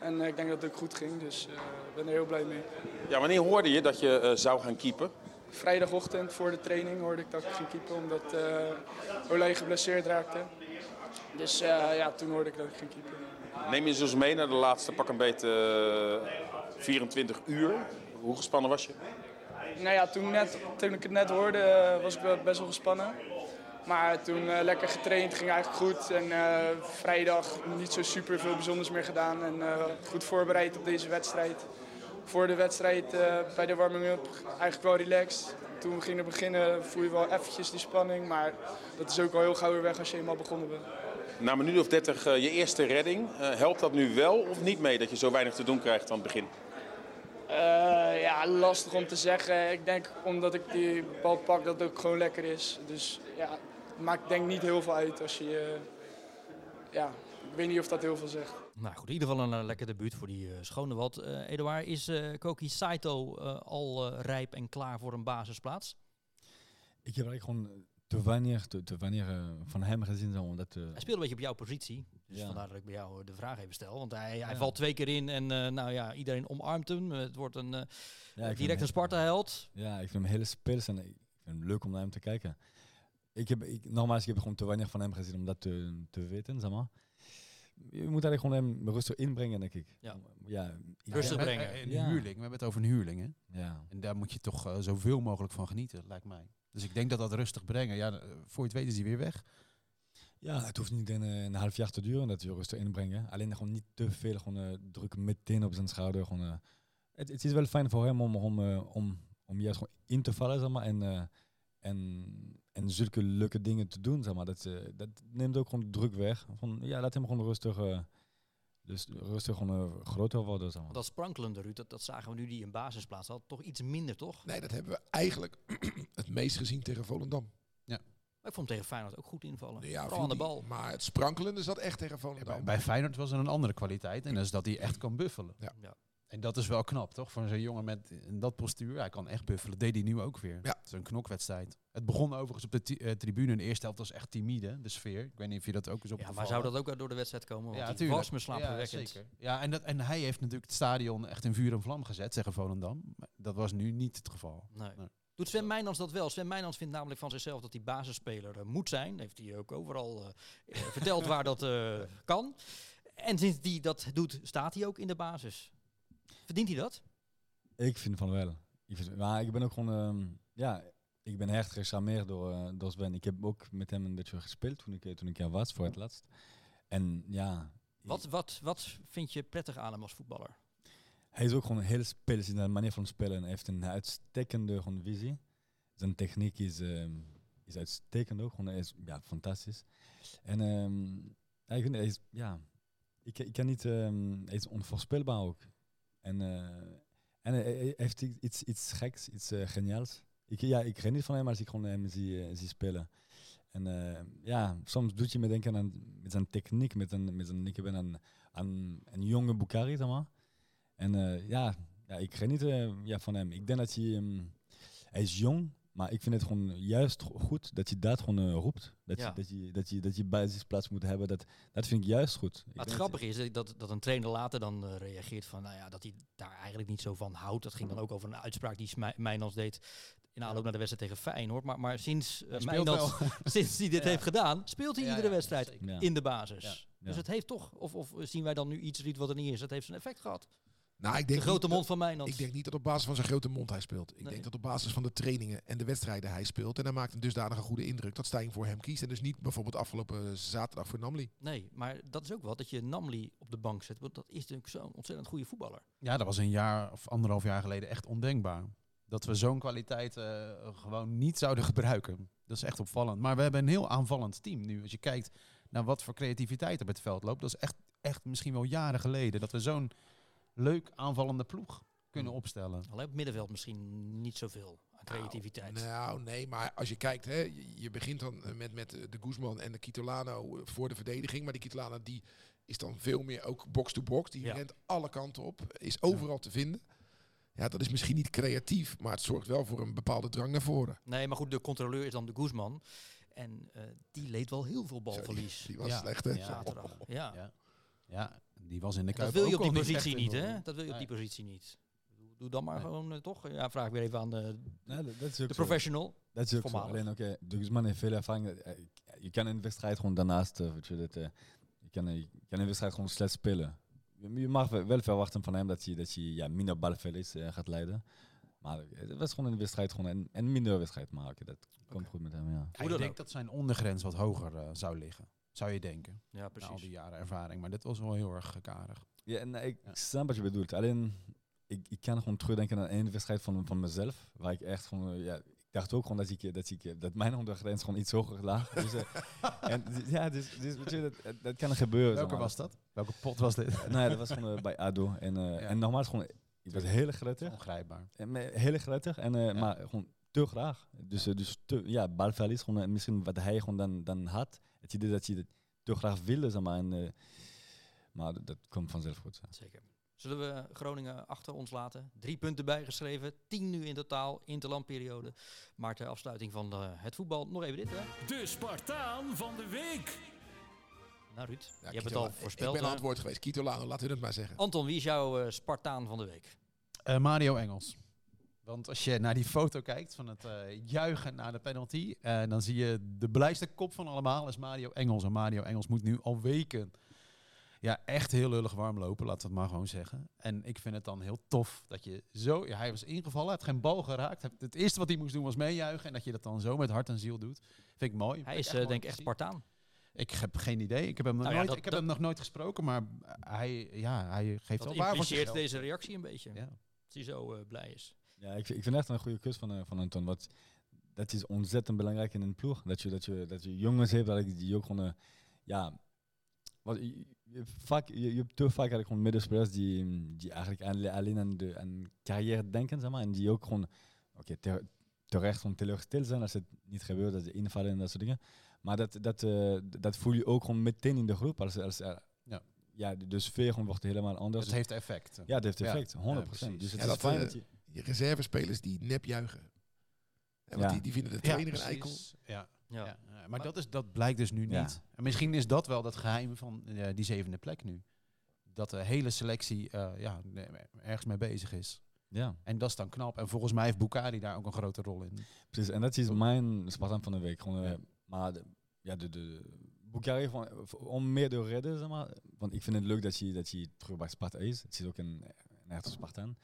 Speaker 7: En eh, ik denk dat het ook goed ging, dus eh, ik ben er heel blij mee.
Speaker 8: Ja, wanneer hoorde je dat je eh, zou gaan keepen?
Speaker 7: Vrijdagochtend voor de training hoorde ik dat ik ging keepen omdat uh, Olij geblesseerd raakte. Dus uh, ja, toen hoorde ik dat ik ging keepen.
Speaker 8: Neem je ze dus mee naar de laatste pak een beetje uh, 24 uur. Hoe gespannen was je?
Speaker 7: Nou ja, toen, net, toen ik het net hoorde eh, was ik best wel gespannen. Maar toen uh, lekker getraind, ging eigenlijk goed. En uh, vrijdag niet zo super veel bijzonders meer gedaan. En uh, goed voorbereid op deze wedstrijd. Voor de wedstrijd bij de warming-up eigenlijk wel relaxed. Toen we gingen beginnen voel je wel eventjes die spanning. Maar dat is ook al heel gauw weer weg als je eenmaal begonnen bent.
Speaker 8: Na een minuut of 30 je eerste redding. helpt dat nu wel of niet mee dat je zo weinig te doen krijgt aan het begin?
Speaker 7: Ja, lastig om te zeggen. Ik denk omdat ik die bal pak dat het ook gewoon lekker is. Dus ja, het maakt denk ik niet heel veel uit als je... Ja, ik weet niet of dat heel veel zegt.
Speaker 2: Nou goed, in ieder geval een uh, lekker debuut voor die uh, Schonewald. Uh, Eduard, is Koki Saito al rijp en klaar voor een basisplaats?
Speaker 5: Ik heb eigenlijk gewoon te weinig, te, te weinig van hem gezien. Zo, omdat,
Speaker 2: hij speelt een beetje op jouw positie. Dus ja. vandaar dat ik bij jou de vraag even stel. Want hij, hij ja. valt twee keer in en uh, nou ja, iedereen omarmt hem. Het wordt een, uh, ja, direct een Sparta-held.
Speaker 5: Ja, ik vind hem hele speels en ik vind het leuk om naar hem te kijken. Ik heb, ik, nogmaals, ik heb gewoon te weinig van hem gezien om dat te, te weten, zeg maar. Je moet eigenlijk gewoon hem rustig inbrengen, denk ik.
Speaker 2: Ja.
Speaker 5: ja
Speaker 2: rustig brengen.
Speaker 4: Een ja. huurling, we hebben het over een huurling, hè?
Speaker 5: Ja.
Speaker 4: En daar moet je toch uh, zoveel mogelijk van genieten, lijkt mij. Dus ik denk dat dat rustig brengen, ja, voor je het weet is hij weer weg.
Speaker 5: Ja, het hoeft niet een, een half jaar te duren dat je rustig inbrengen. Alleen gewoon niet te veel gewoon, uh, druk meteen op zijn schouder. Gewoon, uh, het, het, is wel fijn voor hem om, om, uh, om, om juist gewoon in te vallen zeg maar, en, en, en zulke leuke dingen te doen. Zeg maar. dat, dat neemt ook gewoon druk weg. Van, ja, laat hem gewoon rustig, dus rustig gewoon, groter worden. Zeg maar.
Speaker 2: Dat sprankelende, Ruud, dat, dat zagen we nu die in basisplaats had. Toch iets minder, toch?
Speaker 3: Nee, dat hebben we eigenlijk het meest gezien tegen Volendam.
Speaker 4: Ja.
Speaker 2: Maar ik vond hem tegen Feyenoord ook goed invallen.
Speaker 3: Ja,
Speaker 2: Vooral aan de bal.
Speaker 3: Maar het sprankelende zat echt tegen Volendam.
Speaker 4: Ja, bij, bij Feyenoord was er een andere kwaliteit. En dat is dat hij echt kan buffelen.
Speaker 3: Ja.
Speaker 2: ja.
Speaker 4: En dat is wel knap, toch? Voor zo'n jongen met in dat postuur. Hij kan echt buffelen. Deed hij nu ook weer.
Speaker 3: Ja.
Speaker 4: Het is een knokwedstrijd. Het begon overigens op de uh, tribune. In de eerste helft was echt timide, de sfeer. Ik weet niet of je dat ook eens op.
Speaker 2: Ja, maar zou dat ook door de wedstrijd komen? Want
Speaker 4: ja,
Speaker 2: die
Speaker 4: tuurlijk.
Speaker 2: was me slaapverwekkend.
Speaker 4: Ja, zeker. Ja, en, dat, en hij heeft natuurlijk het stadion echt in vuur en vlam gezet, zeggen Volendam. Maar dat was nu niet het geval.
Speaker 2: Nee. nee. Doet Sven Meijnans dat wel? Sven Meijnans vindt namelijk van zichzelf dat hij basisspeler uh, moet zijn. Heeft hij ook overal uh, uh, verteld waar dat kan. En sinds hij dat doet, staat hij ook in de basis. Verdient hij dat?
Speaker 5: Ik vind van wel. Ik, vind, maar ik ben ook gewoon, um, ja, ik ben echt gecharmeerd door, uh, door Sven. Ik heb ook met hem een beetje gespeeld toen ik, toen ik er was voor het laatst. En ja.
Speaker 2: Wat, wat, wat vind je prettig aan hem als voetballer?
Speaker 5: Hij is ook gewoon heel speels in zijn manier van spelen. Hij heeft een uitstekende gewoon, visie. Zijn techniek is, um, is uitstekend ook. Gewoon, hij is ja, fantastisch. En um, hij is, ja, ik, ik kan niet, um, hij is onvoorspelbaar ook. En, uh, en hij heeft iets, iets geks, iets geniaals. Ik, ja, ik geniet van hem als ik gewoon hem zie, zie spelen. En ja, soms doet je me denken aan met zijn techniek, met een, met een, ik ben aan, aan een jonge Bukari, zeg maar. En ja, ja, ik geniet ja, van hem. Ik denk dat hij, um, hij is jong, maar ik vind het gewoon juist goed dat hij dat gewoon uh, roept. Dat,
Speaker 2: ja.
Speaker 5: je, dat, je, dat, je, dat je basisplaats moet hebben, dat, dat vind ik juist goed. Ik
Speaker 2: het grappige is dat, dat een trainer later dan uh, reageert van, nou ja, dat hij daar eigenlijk niet zo van houdt. Dat ging dan ook over een uitspraak die Mijnans deed in aanloop naar de wedstrijd tegen Feyenoord. Maar, maar sinds uh, Mijnans- sinds hij dit
Speaker 4: Ja.
Speaker 2: heeft gedaan, speelt hij
Speaker 4: Ja,
Speaker 2: iedere
Speaker 4: ja,
Speaker 2: wedstrijd in de basis.
Speaker 4: Ja.
Speaker 5: Ja.
Speaker 2: Dus het heeft toch, of, of zien wij dan nu iets wat er niet is, het heeft zijn effect gehad.
Speaker 3: Nou, ik
Speaker 2: De
Speaker 3: denk
Speaker 2: grote
Speaker 3: niet
Speaker 2: mond van Mijnans.
Speaker 3: Ik denk niet dat op basis van zijn grote mond hij speelt. Ik
Speaker 2: Nee.
Speaker 3: denk dat op basis van de trainingen en de wedstrijden hij speelt. En hij maakt een dusdanige goede indruk dat Stijn voor hem kiest. En dus niet bijvoorbeeld afgelopen zaterdag voor Namli.
Speaker 2: Nee, maar dat is ook wat, dat je Namli op de bank zet. Want dat is natuurlijk zo'n ontzettend goede voetballer.
Speaker 4: Ja, dat was een jaar of anderhalf jaar geleden echt ondenkbaar. Dat we zo'n kwaliteit eh, gewoon niet zouden gebruiken. Dat is echt opvallend. Maar we hebben een heel aanvallend team nu. Als je kijkt naar wat voor creativiteit op het veld loopt. Dat is echt, echt misschien wel jaren geleden. Dat we zo'n leuk aanvallende ploeg kunnen opstellen.
Speaker 2: Alleen op het middenveld misschien niet zoveel aan creativiteit.
Speaker 3: Nou, nee, maar als je kijkt, hè, je, begint dan eh, met, met eh, de Guzman en de Kitolano eh, voor de verdediging. Maar die Kitolano die is dan veel meer ook box-to-box. Die
Speaker 2: Ja.
Speaker 3: rent alle kanten op, is overal te vinden. Ja, dat is misschien niet creatief, maar het zorgt wel voor een bepaalde drang naar voren.
Speaker 2: Nee, maar goed, de controleur is dan de Guzman. En eh, die leed wel heel veel balverlies.
Speaker 3: Die was
Speaker 4: Ja.
Speaker 3: slecht, hè?
Speaker 4: Ja.
Speaker 2: Zaterdag. Ja.
Speaker 4: Ja. Ja, die was in de
Speaker 2: En dat
Speaker 4: Kuip
Speaker 2: wil je op die positie niet,
Speaker 4: in-
Speaker 2: hè? Dat wil je op die positie niet. Doe- dan maar
Speaker 4: Nee.
Speaker 2: gewoon eh, toch. Ja, vraag ik weer even aan de,
Speaker 5: Nee, dat, dat is ook
Speaker 2: de
Speaker 5: zo.
Speaker 2: professional.
Speaker 5: Dat is ook zo.
Speaker 2: Voormalig.
Speaker 5: Alleen, oké, de Guzman heeft veel ervaring. Eh, Je kan een wedstrijd gewoon daarnaast, eh, weet je, dat, eh, je, kan, je kan een wedstrijd gewoon slecht spelen. Je, je mag wel verwachten van hem dat hij, dat hij ja, minder balverlies eh, gaat leiden. Maar het was gewoon een wedstrijd, gewoon een, een minder wedstrijd maken. Dat komt goed met hem, ja.
Speaker 4: Ja,
Speaker 2: Hoe
Speaker 4: ik
Speaker 2: dan
Speaker 4: denk
Speaker 2: ook.
Speaker 4: dat zijn ondergrens wat hoger eh, zou liggen. Zou je denken.
Speaker 2: Ja,
Speaker 4: Na al
Speaker 2: precies.
Speaker 4: die jaren ervaring. Maar dit was wel heel erg karig.
Speaker 5: Ja, en ik
Speaker 4: Ja.
Speaker 5: snap wat je bedoelt. Alleen, ik, ik kan gewoon terugdenken aan één wedstrijd van, van mezelf. Waar ik echt gewoon, eh, ja, ik dacht ook gewoon dat, ik, dat, ik, dat mijn ondergrens gewoon iets hoger lag. dus, eh, en, d- ja, dus, dus weet je, dat, kan gebeuren. zeg
Speaker 4: Welke
Speaker 5: maar.
Speaker 4: was dat? Welke pot was dit?
Speaker 5: Eh, nee, dat was gewoon eh, bij ADO. En, eh,
Speaker 4: Ja.
Speaker 5: en nogmaals, gewoon, ik was heel gretig.
Speaker 4: Ongrijpbaar.
Speaker 5: En me- Heel gretig, en, eh,
Speaker 4: Ja.
Speaker 5: maar gewoon te graag. Dus, eh, dus te, ja, balverlies, gewoon, eh, misschien wat hij gewoon dan, dan had. Het idee dat hij het te graag wilde, zeg maar. En, eh, maar dat, dat komt vanzelf goed.
Speaker 2: Zeker. Zullen we Groningen achter ons laten? Drie punten bijgeschreven. Tien nu in totaal. Interlandperiode. Maar ter afsluiting van eh, het voetbal nog even dit, hè?
Speaker 1: De Spartaan van de week.
Speaker 2: Nou, Ruud,
Speaker 3: Ja,
Speaker 2: je hebt het al voorspeld.
Speaker 3: Ik ben aan
Speaker 2: hè?
Speaker 3: het woord geweest. Kitolano, laten we het maar zeggen.
Speaker 2: Anton, wie is jouw eh, Spartaan van de week?
Speaker 4: Eh, Mario Engels. Want als je naar die foto kijkt van het eh, juichen naar de penalty, eh, dan zie je de blijste kop van allemaal is Mario Engels. En Mario Engels moet nu al weken ja, echt heel lullig warm lopen, laten we het maar gewoon zeggen. En ik vind het dan heel tof dat je zo... Ja, hij was ingevallen, hij had geen bal geraakt. Het eerste wat hij moest doen was meejuichen. En dat je dat dan zo met hart en ziel doet, vind ik mooi.
Speaker 2: Hij is eh, denk ik echt. Spartaan.
Speaker 4: Ik heb geen idee. Ik heb hem nog,
Speaker 2: Nou ja,
Speaker 4: nooit,
Speaker 2: dat-
Speaker 4: ik heb
Speaker 2: dat-
Speaker 4: hem nog nooit gesproken, maar hij, ja, hij geeft
Speaker 2: Dat
Speaker 4: wel waar voor
Speaker 2: deze reactie een beetje.
Speaker 4: Ja.
Speaker 2: Dat hij zo blij is.
Speaker 5: Ja, ik, ik vind echt een goede kus van, eh, van Anton. Want dat is ontzettend belangrijk in een ploeg. Dat je, dat je, dat je jongens hebt dat ik- die ook gewoon... eh, ja, wat, je, je, vaak, je, je hebt te vaak eigenlijk gewoon middenspelers die, die eigenlijk aan- alleen aan, de, aan carrière denken, zeg maar. En die ook gewoon, oké, ter- terecht gewoon teleurgesteld zijn als het niet gebeurt, dat ze invallen en dat soort dingen. Maar dat, dat, eh, dat voel je ook gewoon meteen in de groep. Als, als,
Speaker 4: Ja.
Speaker 5: ja, de, de sfeer gewoon wordt helemaal anders.
Speaker 4: Het heeft effect.
Speaker 5: ja, dat heeft
Speaker 4: Ja.
Speaker 5: effect, 100%.
Speaker 4: precies.
Speaker 5: dus het
Speaker 3: Ja,
Speaker 5: is
Speaker 3: dat,
Speaker 5: fijn dat je...
Speaker 3: Je reservespelers die nep juichen. En want
Speaker 5: Ja.
Speaker 3: die, die vinden de trainer een eikel.
Speaker 4: Ja,
Speaker 2: Ja.
Speaker 4: maar dat, is, dat blijkt dus nu
Speaker 5: Ja.
Speaker 4: niet. En misschien is dat wel dat geheim van eh, die zevende plek nu. Dat de hele selectie eh, ja, nee, ergens mee bezig is.
Speaker 5: Ja.
Speaker 4: En dat is dan knap. En volgens mij heeft Bukari daar ook een grote rol in.
Speaker 5: Precies, en dat is mijn Spartaan van de week. Gewoon, eh,
Speaker 4: Ja.
Speaker 5: Maar de, ja, de, de, Bukari, eh, om meer te redden, zeg maar. Want ik vind het leuk dat hij, dat hij terug bij Sparta is. Het is ook een, een echte Spartaan.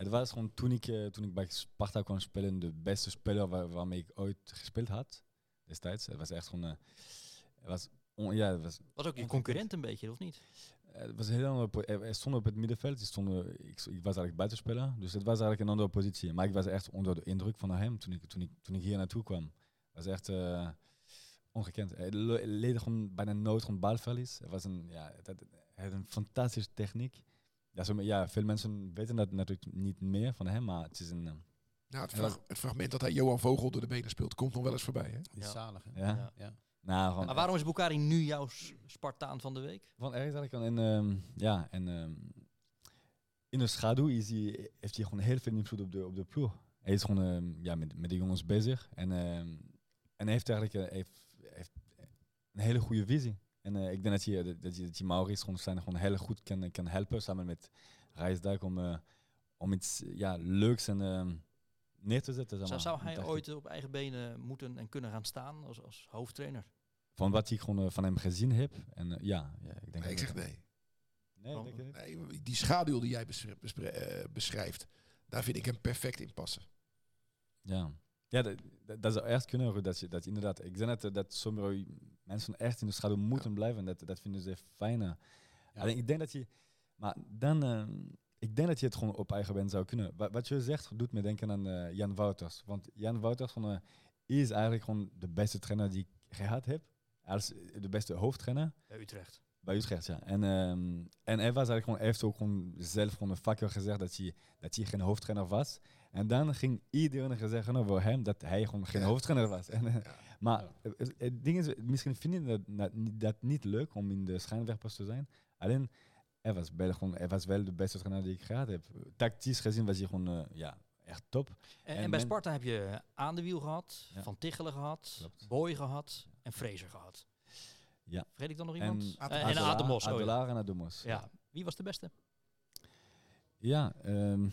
Speaker 5: Het was gewoon toen ik, eh, toen ik bij Sparta kwam spelen, de beste speler waar, waarmee ik ooit gespeeld had. Destijds. Het was echt gewoon... eh, het was, on- ja, het was
Speaker 2: Was ook je concurrent een beetje, of niet?
Speaker 5: eh, Het was een heel andere er er stond op het middenveld. Stonden, ik, ik was eigenlijk buitenspeler. Dus het was eigenlijk een andere positie. Maar ik was echt onder de indruk van hem toen ik, toen ik, toen ik hier naartoe kwam. Het was echt ongekend. Hij le- leed gewoon bijna nooit gewoon balverlies. Het was een, ja, het had, hij had een fantastische techniek. Ja, zo, ja, veel mensen weten dat natuurlijk niet meer van hem, maar het is een... eh,
Speaker 3: het,
Speaker 5: Ja.
Speaker 3: frag- het fragment dat hij Johan Vogel door de benen speelt, komt nog wel eens voorbij. Hè?
Speaker 2: Ja.
Speaker 4: zalig. hè?
Speaker 5: ja.
Speaker 2: Ja.
Speaker 4: Ja.
Speaker 5: Nou, gewoon,
Speaker 2: Maar waarom is Bukari nu jouw Spartaan van de week?
Speaker 5: Van ergens eigenlijk en, ehm, ja, en ehm, in de schaduw is hij, heeft hij gewoon heel veel invloed op de, op de ploeg. Hij is gewoon ehm, ja, met, met de jongens bezig en, ehm, en hij heeft eigenlijk eh, heeft, heeft een hele goede visie. En eh, ik denk dat hij, dat hij, dat hij Maurice gewoon, zijn gewoon heel goed kan, kan helpen samen met Rijsdijk om, eh, om iets ja, leuks en ehm, neer te zetten. Zeg
Speaker 2: Zou,
Speaker 5: maar.
Speaker 2: zou
Speaker 5: Dat
Speaker 2: hij ooit
Speaker 5: ik.
Speaker 2: op eigen benen moeten en kunnen gaan staan als, als hoofdtrainer?
Speaker 5: Van wat ik gewoon van hem gezien heb. En ja, ja, ik denk
Speaker 3: Nee, ik
Speaker 5: dat-
Speaker 3: zeg nee.
Speaker 5: Nee,
Speaker 2: Oh.
Speaker 5: denk je niet?
Speaker 3: nee. Die schaduw die jij beschrijft, daar vind ik hem perfect in passen.
Speaker 5: Ja, ja dat, dat, zou echt kunnen. Dat, je, dat je inderdaad, ik denk dat, eh, dat sommige mensen echt in de schaduw moeten blijven. Dat, dat vinden ze fijner. Alleen ik denk dat je, maar dan, eh, ik denk dat je het gewoon op eigen been zou kunnen. Wat, wat je zegt doet me denken aan eh, Jan Wouters. Want Jan Wouters van, is eigenlijk gewoon de beste trainer die ik gehad heb. Als de beste hoofdtrainer.
Speaker 2: Bij Utrecht.
Speaker 5: Bij Utrecht, ja. En, ehm, en hij was eigenlijk gewoon, hij heeft ook gewoon zelf gewoon vaker gezegd dat hij, dat hij geen hoofdtrainer was. En dan ging iedereen zeggen over hem dat hij gewoon geen
Speaker 3: Ja.
Speaker 5: hoofdtrainer was. En, eh,
Speaker 3: Ja.
Speaker 5: Maar eh, het, het ding is, misschien vinden dat, dat, niet- dat niet leuk om in de schijnwerpers te zijn. Alleen, hij was, wel gewoon, hij was wel de beste trainer die ik gehad heb. Tactisch gezien was hij gewoon eh, ja, echt top.
Speaker 2: En,
Speaker 5: En
Speaker 2: en bij Sparta heb je Aan de Wiel gehad,
Speaker 5: Ja.
Speaker 2: Van Tichelen gehad,
Speaker 5: Klopt.
Speaker 2: Boy gehad en Fraser gehad.
Speaker 5: Ja.
Speaker 2: Vergeet ik dan nog iemand? Eh, en Ademos.
Speaker 5: Adelaar en Ademos.
Speaker 2: Ja. Wie was de beste?
Speaker 5: Ja, ehm,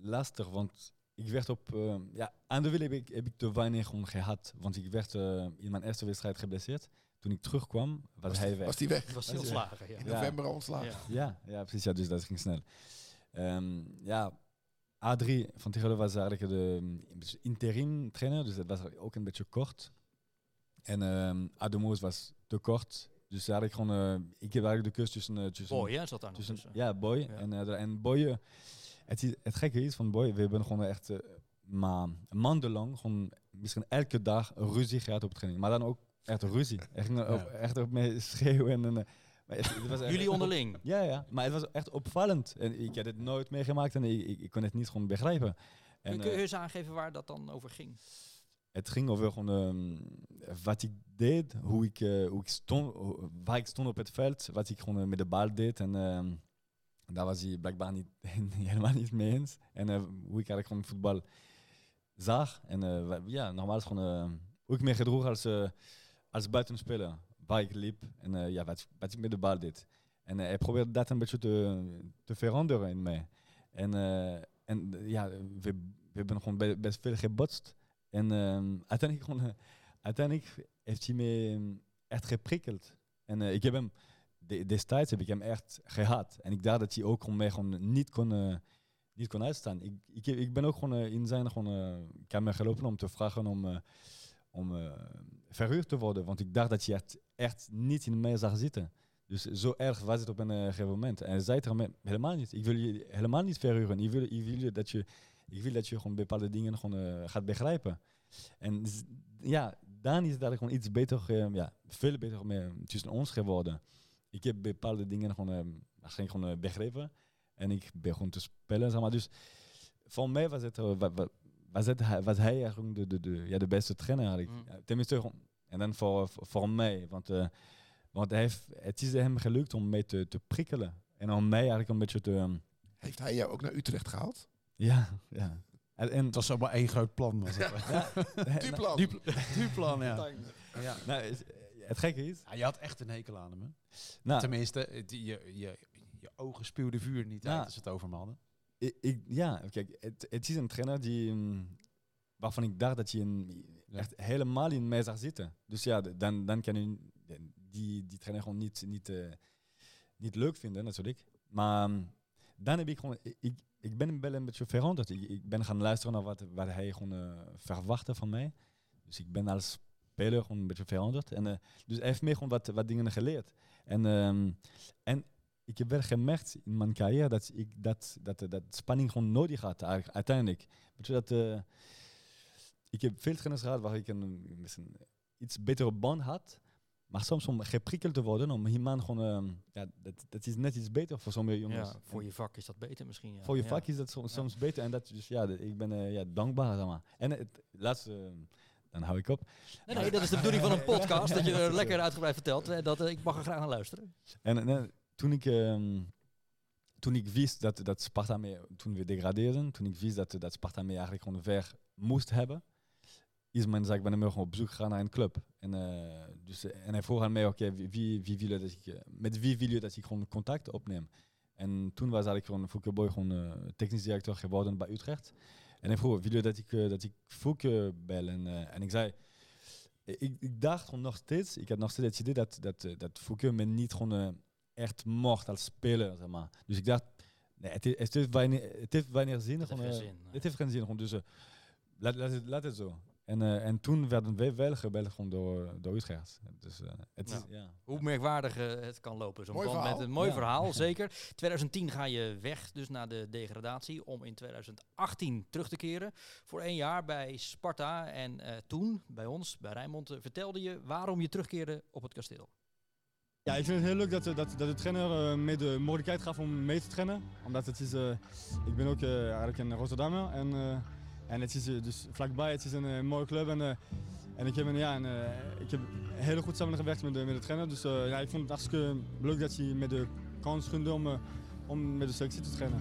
Speaker 5: lastig, want ik werd op... ehm, ja, aan de wiel heb ik, heb ik te weinig gewoon gehad. Want ik werd eh, in mijn eerste wedstrijd geblesseerd. Toen ik terugkwam, was,
Speaker 3: Was,
Speaker 5: hij
Speaker 3: die-
Speaker 5: weg.
Speaker 3: was die weg?
Speaker 2: Was
Speaker 5: Was
Speaker 2: hij
Speaker 5: hij-
Speaker 2: ontslagen? Ja.
Speaker 3: In
Speaker 5: Ja.
Speaker 3: november al ontslagen.
Speaker 2: Ja.
Speaker 5: Ja, ja, precies. Ja, dus dat ging snel. Ehm, ja, A3 van Tirolo was eigenlijk de um, interim trainer, dus dat was ook een beetje kort. En ehm Ademos was te kort. Dus eigenlijk gewoon, eh, ik heb eigenlijk de keus tussen... eh, tussen
Speaker 2: Boy, hè, zat daar
Speaker 5: tussen
Speaker 2: tussen.
Speaker 5: ja, Boy.
Speaker 2: Ja.
Speaker 5: En, eh, de- en Boy, eh, het, is, het gekke is van Boy, we hebben gewoon echt eh, maar maandenlang, gewoon misschien elke dag ruzie gehad op training. Maar dan ook echt ruzie. Echt, ook- echt ook mee schreeuwen. En, eh, maar het, het was
Speaker 2: Jullie onderling.
Speaker 5: ja, ja, maar het was echt opvallend. En ik had het nooit meegemaakt en ik, ik, ik kon het niet gewoon begrijpen. En,
Speaker 2: Kun kun je
Speaker 5: eh,
Speaker 2: eens aangeven waar dat dan over ging?
Speaker 5: het ging over gewoon, ehm, wat ik deed, hoe ik, eh, hoe ik stond, hoe- waar ik stond op het veld, wat ik gewoon eh, met de bal deed. En ehm, daar was hij blijkbaar niet, helemaal niet mee eens. En eh, hoe ik eigenlijk gewoon voetbal zag. En eh, ja, normaal is gewoon eh, hoe ik me gedroeg als, als buitenspeler. Waar ik liep en ja, wat, wat ik met de bal deed. En hij probeerde dat een beetje te, te veranderen in mij. En, en ja, we, we hebben gewoon be- best veel gebotst. En ehm, uiteindelijk, gewoon, eh, uiteindelijk heeft hij me ehm, echt geprikkeld. En ik heb hem, de, destijds heb ik hem echt gehaat. En ik dacht dat hij ook mij gewoon niet kon, eh, niet kon uitstaan. Ik, ik, ik ben ook gewoon eh, in zijn gewoon, eh, kamer gelopen om te vragen om, om verhuurd te worden. Want ik dacht dat hij echt, niet in mij zag zitten. Dus zo erg was het op een gegeven moment. En hij zei mij, helemaal niet. Ik wil je helemaal niet verhuren. Ik wil, ik wil, dat, je, ik wil dat je gewoon bepaalde dingen gewoon, gaat begrijpen. En ja, dan is dat gewoon iets beter, ja, veel beter mee tussen ons geworden. Ik heb bepaalde dingen gewoon, waarschijnlijk gewoon eh, begrepen. En ik begon te spelen, zeg maar. Dus voor mij was het, eh, wa- wa- was, het, hij- was hij eigenlijk de, de, de, ja, de beste trainer eigenlijk.
Speaker 2: Mm.
Speaker 5: Ja, tenminste, gewoon- en dan voor, voor, mij. Want, eh, want hij heeft, het is hem gelukt om mij te, te prikkelen. En om mij eigenlijk een beetje te... ehm,
Speaker 3: Heeft hij jou ook naar Utrecht gehaald?
Speaker 5: ja, ja. En, en
Speaker 4: Het was zomaar één groot plan. Was het.
Speaker 3: Duplan.
Speaker 4: Duurplan, ja. ja.
Speaker 5: nou, het gekke is...
Speaker 4: Ja, Je had echt een hekel aan hem, hè?
Speaker 5: Nou,
Speaker 4: Tenminste, het- je, je, je ogen spuwden vuur niet
Speaker 5: Ja.
Speaker 4: uit als het over me hadden.
Speaker 5: ik, ik- ja, kijk, het, het is een trainer die, mm, waarvan ik dacht dat je een, echt helemaal in mij zag zitten. Dus ja, dan, dan kan je die, die trainer gewoon niet, niet, eh, niet leuk vinden, natuurlijk. Maar mm, dan heb ik gewoon, ik- ik, ben wel een beetje veranderd. Ik, ik ben gaan luisteren naar wat, wat hij gewoon eh, verwachtte van mij. Dus ik ben als speler gewoon een beetje veranderd. En, eh, dus hij heeft me gewoon wat, wat dingen geleerd. En, ehm, en ik heb wel gemerkt in mijn carrière dat ik dat, dat, dat spanning gewoon nodig had eigenlijk, uiteindelijk. Weet je, dat, eh, ik heb veel trainers gehad waar ik een, misschien iets betere band had. Maar soms om geprikkeld te worden, om iemand gewoon, ehm, ja, dat, dat is net iets beter voor sommige jongens.
Speaker 2: Ja, voor je vak is dat beter misschien. Ja.
Speaker 5: Voor je
Speaker 2: Ja.
Speaker 5: vak is dat soms, soms beter. En dat, dus ja, ik ben eh, ja, dankbaar. Zeg maar. En het laatste, eh, dan hou ik op.
Speaker 2: Nee, nee, dat is de bedoeling van een podcast. dat je er lekker uitgebreid vertelt. Eh, Dat, eh, ik mag er graag naar luisteren.
Speaker 5: En, en toen, ik, ehm, toen ik wist dat, dat Sparta mee, toen we degradeerden, toen ik wist dat, dat Sparta mee eigenlijk gewoon ver moest hebben, is mijn zaak ik gewoon op zoek gegaan naar een club. En, eh, dus, eh, en hij vroeg aan mij, oké, wie, wie, wie wil je dat ik, eh, met wie wil je dat ik gewoon contact opneem? En toen was eigenlijk gewoon Fouke Boy gewoon eh, technisch directeur geworden bij Utrecht. En hij vroeg, video dat ik, eh, dat ik Fouke bel. En, eh, en ik zei, ik, ik dacht nog steeds, ik had nog steeds het idee dat, dat, eh, dat Fouke me niet gewoon eh, echt mocht als speler, zeg maar. Dus ik dacht, nee, het, heeft- het, heeft, weinig, het heeft weinig zin.
Speaker 2: Dat heeft geen
Speaker 5: eh,
Speaker 2: zin.
Speaker 5: Het heeft geen zin, dus eh, laat, laat, het, laat het zo. En, eh, en toen werden we wel gebeld gewoon door, door Utrecht. Dus eh, het is,
Speaker 2: Ja. Hoe merkwaardig eh, het kan lopen. Zo'n band
Speaker 3: verhaal.
Speaker 2: met een mooi
Speaker 5: Ja.
Speaker 2: verhaal, zeker. 2010 ga je weg, dus naar de degradatie, om in 2018 terug te keren. Voor één jaar bij Sparta. En eh, toen, bij ons, bij Rijnmond, vertelde je waarom je terugkeerde op het kasteel.
Speaker 9: Ja, ik vind het heel leuk dat, de- dat, dat de trainer mij de mogelijkheid gaf om mee te trainen. Omdat het is, eh, ik ben ook eh, eigenlijk een Rotterdammer en, eh, en het is eh, dus vlakbij, het is een eh, mooie club. En, eh, en ik heb, een, ja, een, eh, ik heb heel goed samengewerkt met de, met de trainer. Dus eh, ja, ik vond het hartstikke leuk dat hij me de kans gunde om, om met de selectie te trainen.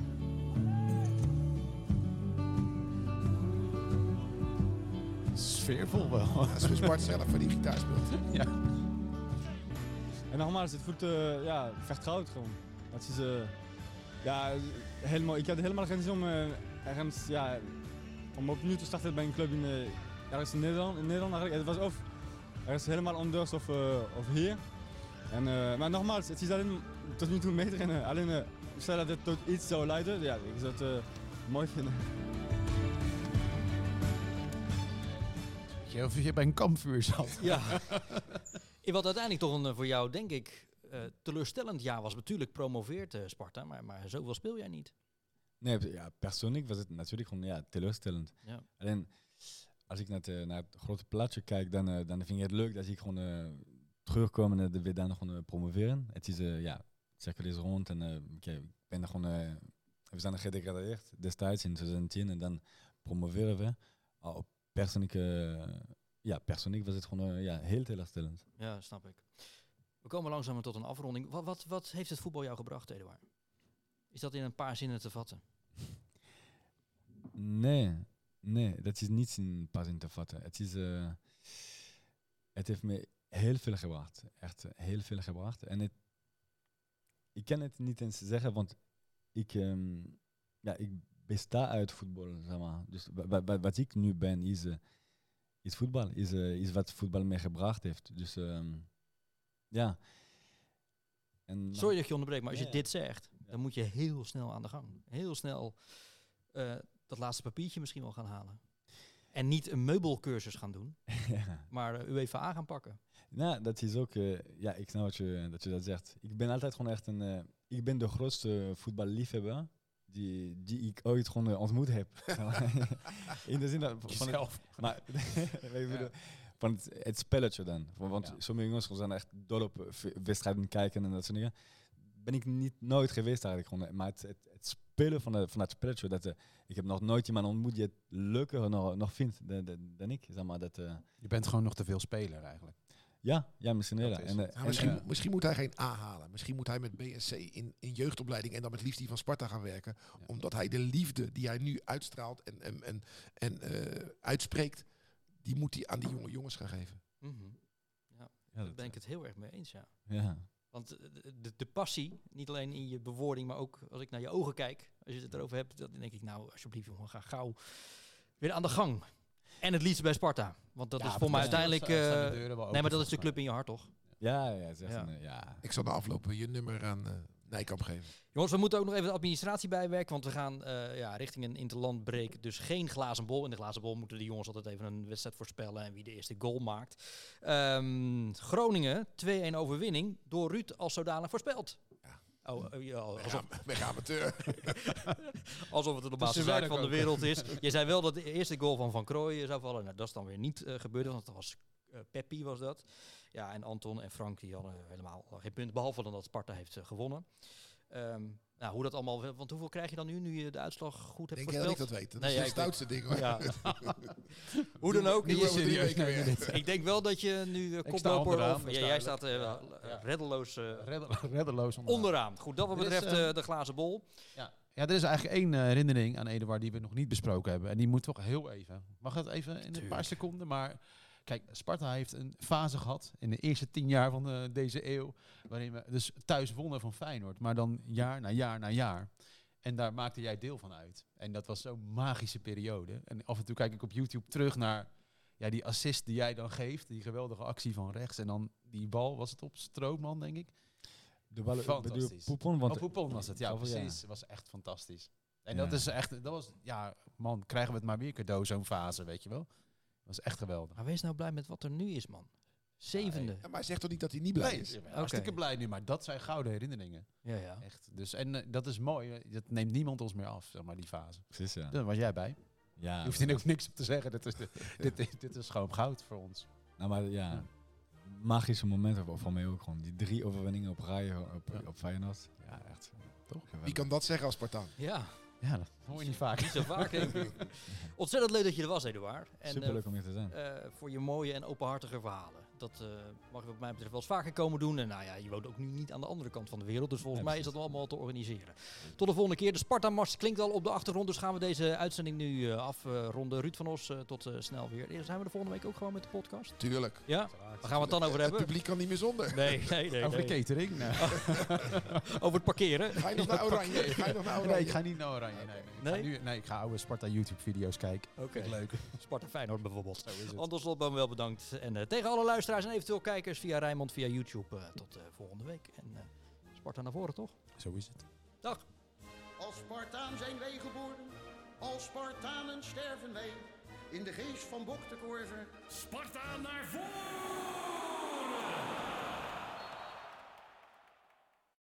Speaker 4: Sfeervol wel.
Speaker 3: Dat is voor Sparta zelf, waar die gitaar speelt.
Speaker 9: En nogmaals, het voelt uh, ja, vertrouwd gewoon. Dat is, ja, helemaal, ik had helemaal geen zin om eh, ergens, ja, om opnieuw te starten bij een club in, eh, ergens in Nederland, in Nederland eigenlijk. Het was of ergens helemaal anders of, eh, of hier. En, eh, maar nogmaals, het is alleen tot nu toe meetrainen. Alleen, uh, stel dat het tot iets zou leiden, ja, ik zou het eh, mooi vinden.
Speaker 4: Je, of je bij een kampvuur zat.
Speaker 2: Ja. In wat uiteindelijk toch een, voor jou, denk ik, eh, teleurstellend jaar was. Natuurlijk promoveert eh, Sparta, maar, maar zoveel speel jij niet.
Speaker 5: Nee, ja, persoonlijk was het natuurlijk gewoon ja, teleurstellend.
Speaker 2: Ja.
Speaker 5: Alleen als ik naar het, eh, naar het grote plaatje kijk, dan, eh, dan vind ik het leuk dat ik gewoon uh, terugkom en we dan gewoon promoveren. Het is, uh, ja, het cirkel is rond en okay, ik ben er gewoon, we zijn er gedegradeerd destijds in 2010 en dan promoveren we. Persoonlijk, ja, persoonlijk was het gewoon ja, heel teleurstellend.
Speaker 2: Ja, snap ik. We komen langzaam tot een afronding. Wat, wat, wat heeft het voetbal jou gebracht, Eduard? Is dat in een paar zinnen te vatten?
Speaker 5: Nee, nee, dat is niet in een paar zinnen te vatten. Het, is, uh, het heeft me heel veel gebracht. Echt heel veel gebracht. En het, ik kan het niet eens zeggen, want ik, um, ja, ik besta uit voetbal. Zeg maar. Dus wat ik nu ben, is, uh, is voetbal. Is, is wat voetbal me gebracht heeft. Dus um, ja.
Speaker 2: En, Sorry dat je onderbreekt, maar als je dit zegt, dan moet je heel snel aan de gang. Heel snel uh, dat laatste papiertje misschien wel gaan halen. En niet een meubelcursus gaan doen, ja. maar uh, UEFA gaan pakken.
Speaker 5: Nou, dat is ook, uh, ja, ik snap wat je, dat je dat zegt. Ik ben altijd gewoon echt een, uh, ik ben de grootste voetballiefhebber die, die ik ooit gewoon ontmoet heb. In de zin dat...
Speaker 4: Van Jezelf.
Speaker 5: Het, maar, ja. Van het, het, spelletje dan. Want ja. sommige jongens zijn echt dol op wedstrijden kijken en dat soort dingen. Ben ik niet nooit geweest eigenlijk gewoon. Maar het, het, het spelen van, de, van het spelletje, dat, uh, ik heb nog nooit iemand ontmoet die het leuker nog, nog vindt dan, dan, dan ik. Zeg maar, dat, uh,
Speaker 4: je bent gewoon nog te veel speler eigenlijk.
Speaker 5: Ja, ja misschien wel. En,
Speaker 3: ja, misschien, en, uh, misschien moet hij geen A halen. Misschien moet hij met BSC in, in jeugdopleiding en dan met liefde die van Sparta gaan werken. Ja. Omdat hij de liefde die hij nu uitstraalt en, en, en, en uh, uitspreekt, die moet hij aan die jonge jongens gaan geven.
Speaker 2: Mm -hmm. Ja, ja daar ben ik het heel erg mee eens, ja.
Speaker 5: ja.
Speaker 2: Want de, de, de, passie, niet alleen in je bewoording, maar ook als ik naar je ogen kijk, als je het erover hebt, dan denk ik, nou, alsjeblieft jongen, ga gauw weer aan de gang. En het liefst bij Sparta. Want dat ja, is voor mij uiteindelijk. Uh, nee, maar dat is de club in je hart, toch?
Speaker 5: Ja, ja, het is ja. Een, ja.
Speaker 3: Ik zal de aflopen je nummer aan uh, Nijkamp geven.
Speaker 2: Jongens, we moeten ook nog even de administratie bijwerken. Want we gaan uh, ja, richting een interlandbreek. Dus geen glazen bol. In de glazen bol moeten de jongens altijd even een wedstrijd voorspellen. En wie de eerste goal maakt. Um, Groningen, 2-1 overwinning. Door Ruud als zodanig voorspeld. Oh, uh, ja,
Speaker 3: alsof... Mega amateur.
Speaker 2: alsof het de normaalste zaak van de wereld is. Je zei wel dat de eerste goal van Van Krooijen zou vallen. Nou, dat is dan weer niet uh, gebeurd, want dat was uh, Peppi was dat. Ja, en Anton en Frank die hadden helemaal geen punt, behalve dan dat Sparta heeft uh, gewonnen. Um, nou, hoe dat allemaal... Want hoeveel krijg je dan nu, nu je de uitslag goed hebt
Speaker 3: Denk
Speaker 2: voorspeld?
Speaker 3: Denk dat ik dat weet. Dat nee, is ja, het stoutste ding, hoor.
Speaker 2: Ja. hoe dan ook.
Speaker 3: Nu, nu serieus weer.
Speaker 2: ik denk wel dat je nu uh, koploper... Of, ja, jij staat uh, ja. reddeloos, uh,
Speaker 4: reddeloos onderaan.
Speaker 2: onderaan. Goed, dat wat betreft is, uh, de glazen bol.
Speaker 4: Ja. ja, er is eigenlijk één uh, herinnering aan Eduard die we nog niet besproken hebben. En die moet toch heel even... Mag het even in een paar seconden? Maar... Kijk, Sparta heeft een fase gehad in de eerste tien jaar van uh, deze eeuw. Waarin we dus thuis wonnen van Feyenoord. Maar dan jaar na jaar na jaar. En daar maakte jij deel van uit. En dat was zo'n magische periode. En af en toe kijk ik op YouTube terug naar ja, die assist die jij dan geeft. Die geweldige actie van rechts. En dan die bal, was het op Strootman, denk ik?
Speaker 5: De bal, bedoel, Poupon, want
Speaker 4: oh, Poupon was het, ja, precies. Het was echt fantastisch. En
Speaker 5: Ja.
Speaker 4: dat is echt, dat was, ja, man, krijgen we het maar weer cadeau, zo'n fase, weet je wel. Dat was echt geweldig.
Speaker 2: Maar wees nou blij met wat er nu is, man. Zevende.
Speaker 3: Ja, maar hij zegt toch niet dat hij niet blij
Speaker 4: Nee,
Speaker 3: is?
Speaker 4: ben hartstikke blij nu, maar dat zijn gouden herinneringen.
Speaker 2: Ja, ja.
Speaker 4: Echt. Dus, en eh, dat is mooi, eh, dat neemt niemand ons meer af, zeg maar, die fase.
Speaker 5: Precies, ja.
Speaker 4: Daar was jij bij.
Speaker 5: ja
Speaker 4: Je hoeft er ook niks op te zeggen, dit is, de- dit, dit, dit is gewoon goud voor ons.
Speaker 5: Nou, maar ja,
Speaker 4: Ja.
Speaker 5: magische momenten voor- voor mij ook gewoon. Die drie overwinningen op rij op,
Speaker 4: Ja.
Speaker 5: op Feyenoord.
Speaker 4: Ja, echt.
Speaker 3: Wie kan dat zeggen als Spartaan?
Speaker 2: Ja,
Speaker 4: Ja, dat hoor je niet vaak.
Speaker 2: niet zo vaak denk ik. Ontzettend leuk dat je er was, Eduard. En
Speaker 5: Super
Speaker 2: eh,
Speaker 5: leuk om hier te zijn.
Speaker 2: eh, voor je mooie en openhartige verhalen. Dat eh, mag je wat mij betreft wel eens vaker komen doen. En nou ja, je woont ook nu niet aan de andere kant van de wereld. Dus volgens
Speaker 5: Ja,
Speaker 2: mij is dat allemaal te organiseren. Tot de volgende keer. De Sparta-mars klinkt al op de achtergrond. Dus gaan we deze uitzending nu eh, afronden. Ruud van Os, eh, tot eh, snel weer. Zijn we de volgende week ook gewoon met de podcast?
Speaker 3: Tuurlijk.
Speaker 2: Ja? Waar gaan we het dan over
Speaker 3: Het
Speaker 2: hebben?
Speaker 3: publiek kan niet meer zonder.
Speaker 2: Nee, nee, nee.
Speaker 4: Over de catering? Nee.
Speaker 2: Over het parkeren.
Speaker 3: Ga je nog naar Oranje? Ga je nog naar Oranje?
Speaker 4: nee, ik ga niet naar Oranje. Nee, nee. Ik, ga nu, nee, ik ga oude Sparta YouTube-video's kijken.
Speaker 2: Oké.
Speaker 4: Leuk.
Speaker 2: Sparta Feyenoord bijvoorbeeld.
Speaker 4: Zo is het.
Speaker 2: Anders Slotboom wel bedankt. En eh, tegen alle luisteraars en eventueel kijkers via Rijnmond, via YouTube. eh, tot eh, volgende week. En eh, Sparta naar voren, toch?
Speaker 4: Zo is het.
Speaker 2: Dag.
Speaker 10: Als Spartaan zijn wij geboren, als Spartanen sterven wij. In de geest van Bok de Korver
Speaker 1: Sparta naar voren!